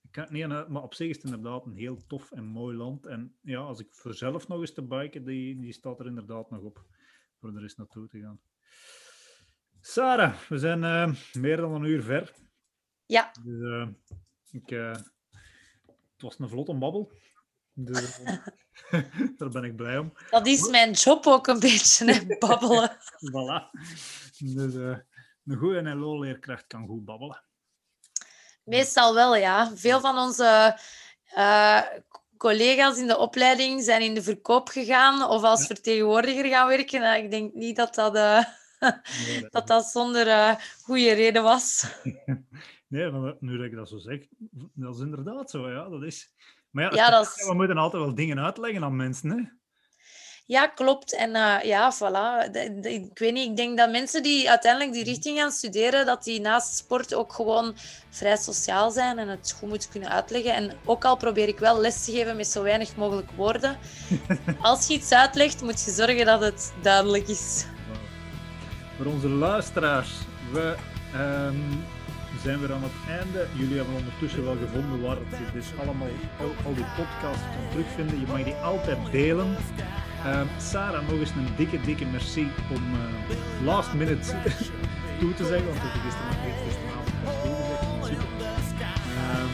Ik kan, nee, maar op zich is het inderdaad een heel tof en mooi land. En ja, als ik voor zelf nog eens te biken, die, die staat er inderdaad nog op. Voor er eens naartoe te gaan. Sarah, we zijn uh, meer dan een uur ver. Ja. Dus, uh, ik, uh, het was een vlotte babbel. Dus, daar ben ik blij om. Dat is mijn job ook een beetje, hè, babbelen. voilà. Dus uh, een goede LO-leerkracht kan goed babbelen. Meestal wel, ja. Veel van onze uh, collega's in de opleiding zijn in de verkoop gegaan of als vertegenwoordiger gaan werken. Nou, ik denk niet dat dat, uh, nee, dat, dat, dat zonder goede reden was. nee, nu dat ik dat zo zeg, dat is inderdaad zo. Ja. Dat is maar ja, dat is... we moeten altijd wel dingen uitleggen aan mensen. Hè? Ja, klopt. En uh, ja, voilà. ik weet niet, ik denk dat mensen die uiteindelijk die richting gaan studeren, dat die naast sport ook gewoon vrij sociaal zijn en het goed moeten kunnen uitleggen. En ook al probeer ik wel les te geven met zo weinig mogelijk woorden, als je iets uitlegt, moet je zorgen dat het duidelijk is. Voor onze luisteraars, we um, zijn we aan het einde. Jullie hebben ondertussen wel gevonden waar het dus allemaal, al, al die podcasts kan terugvinden. Je mag die altijd delen. Ehm, Sarah, nog eens een dikke, dikke merci om uh, last minute toe te zeggen, want nog gisteravond pas um,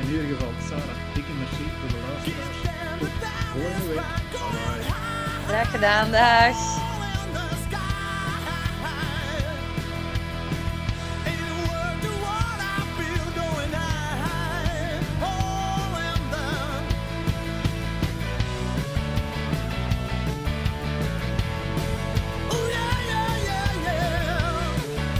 In ieder geval, Sarah, dikke merci voor de luisteraars. Tot volgende week. Bye. Graag gedaan, dag.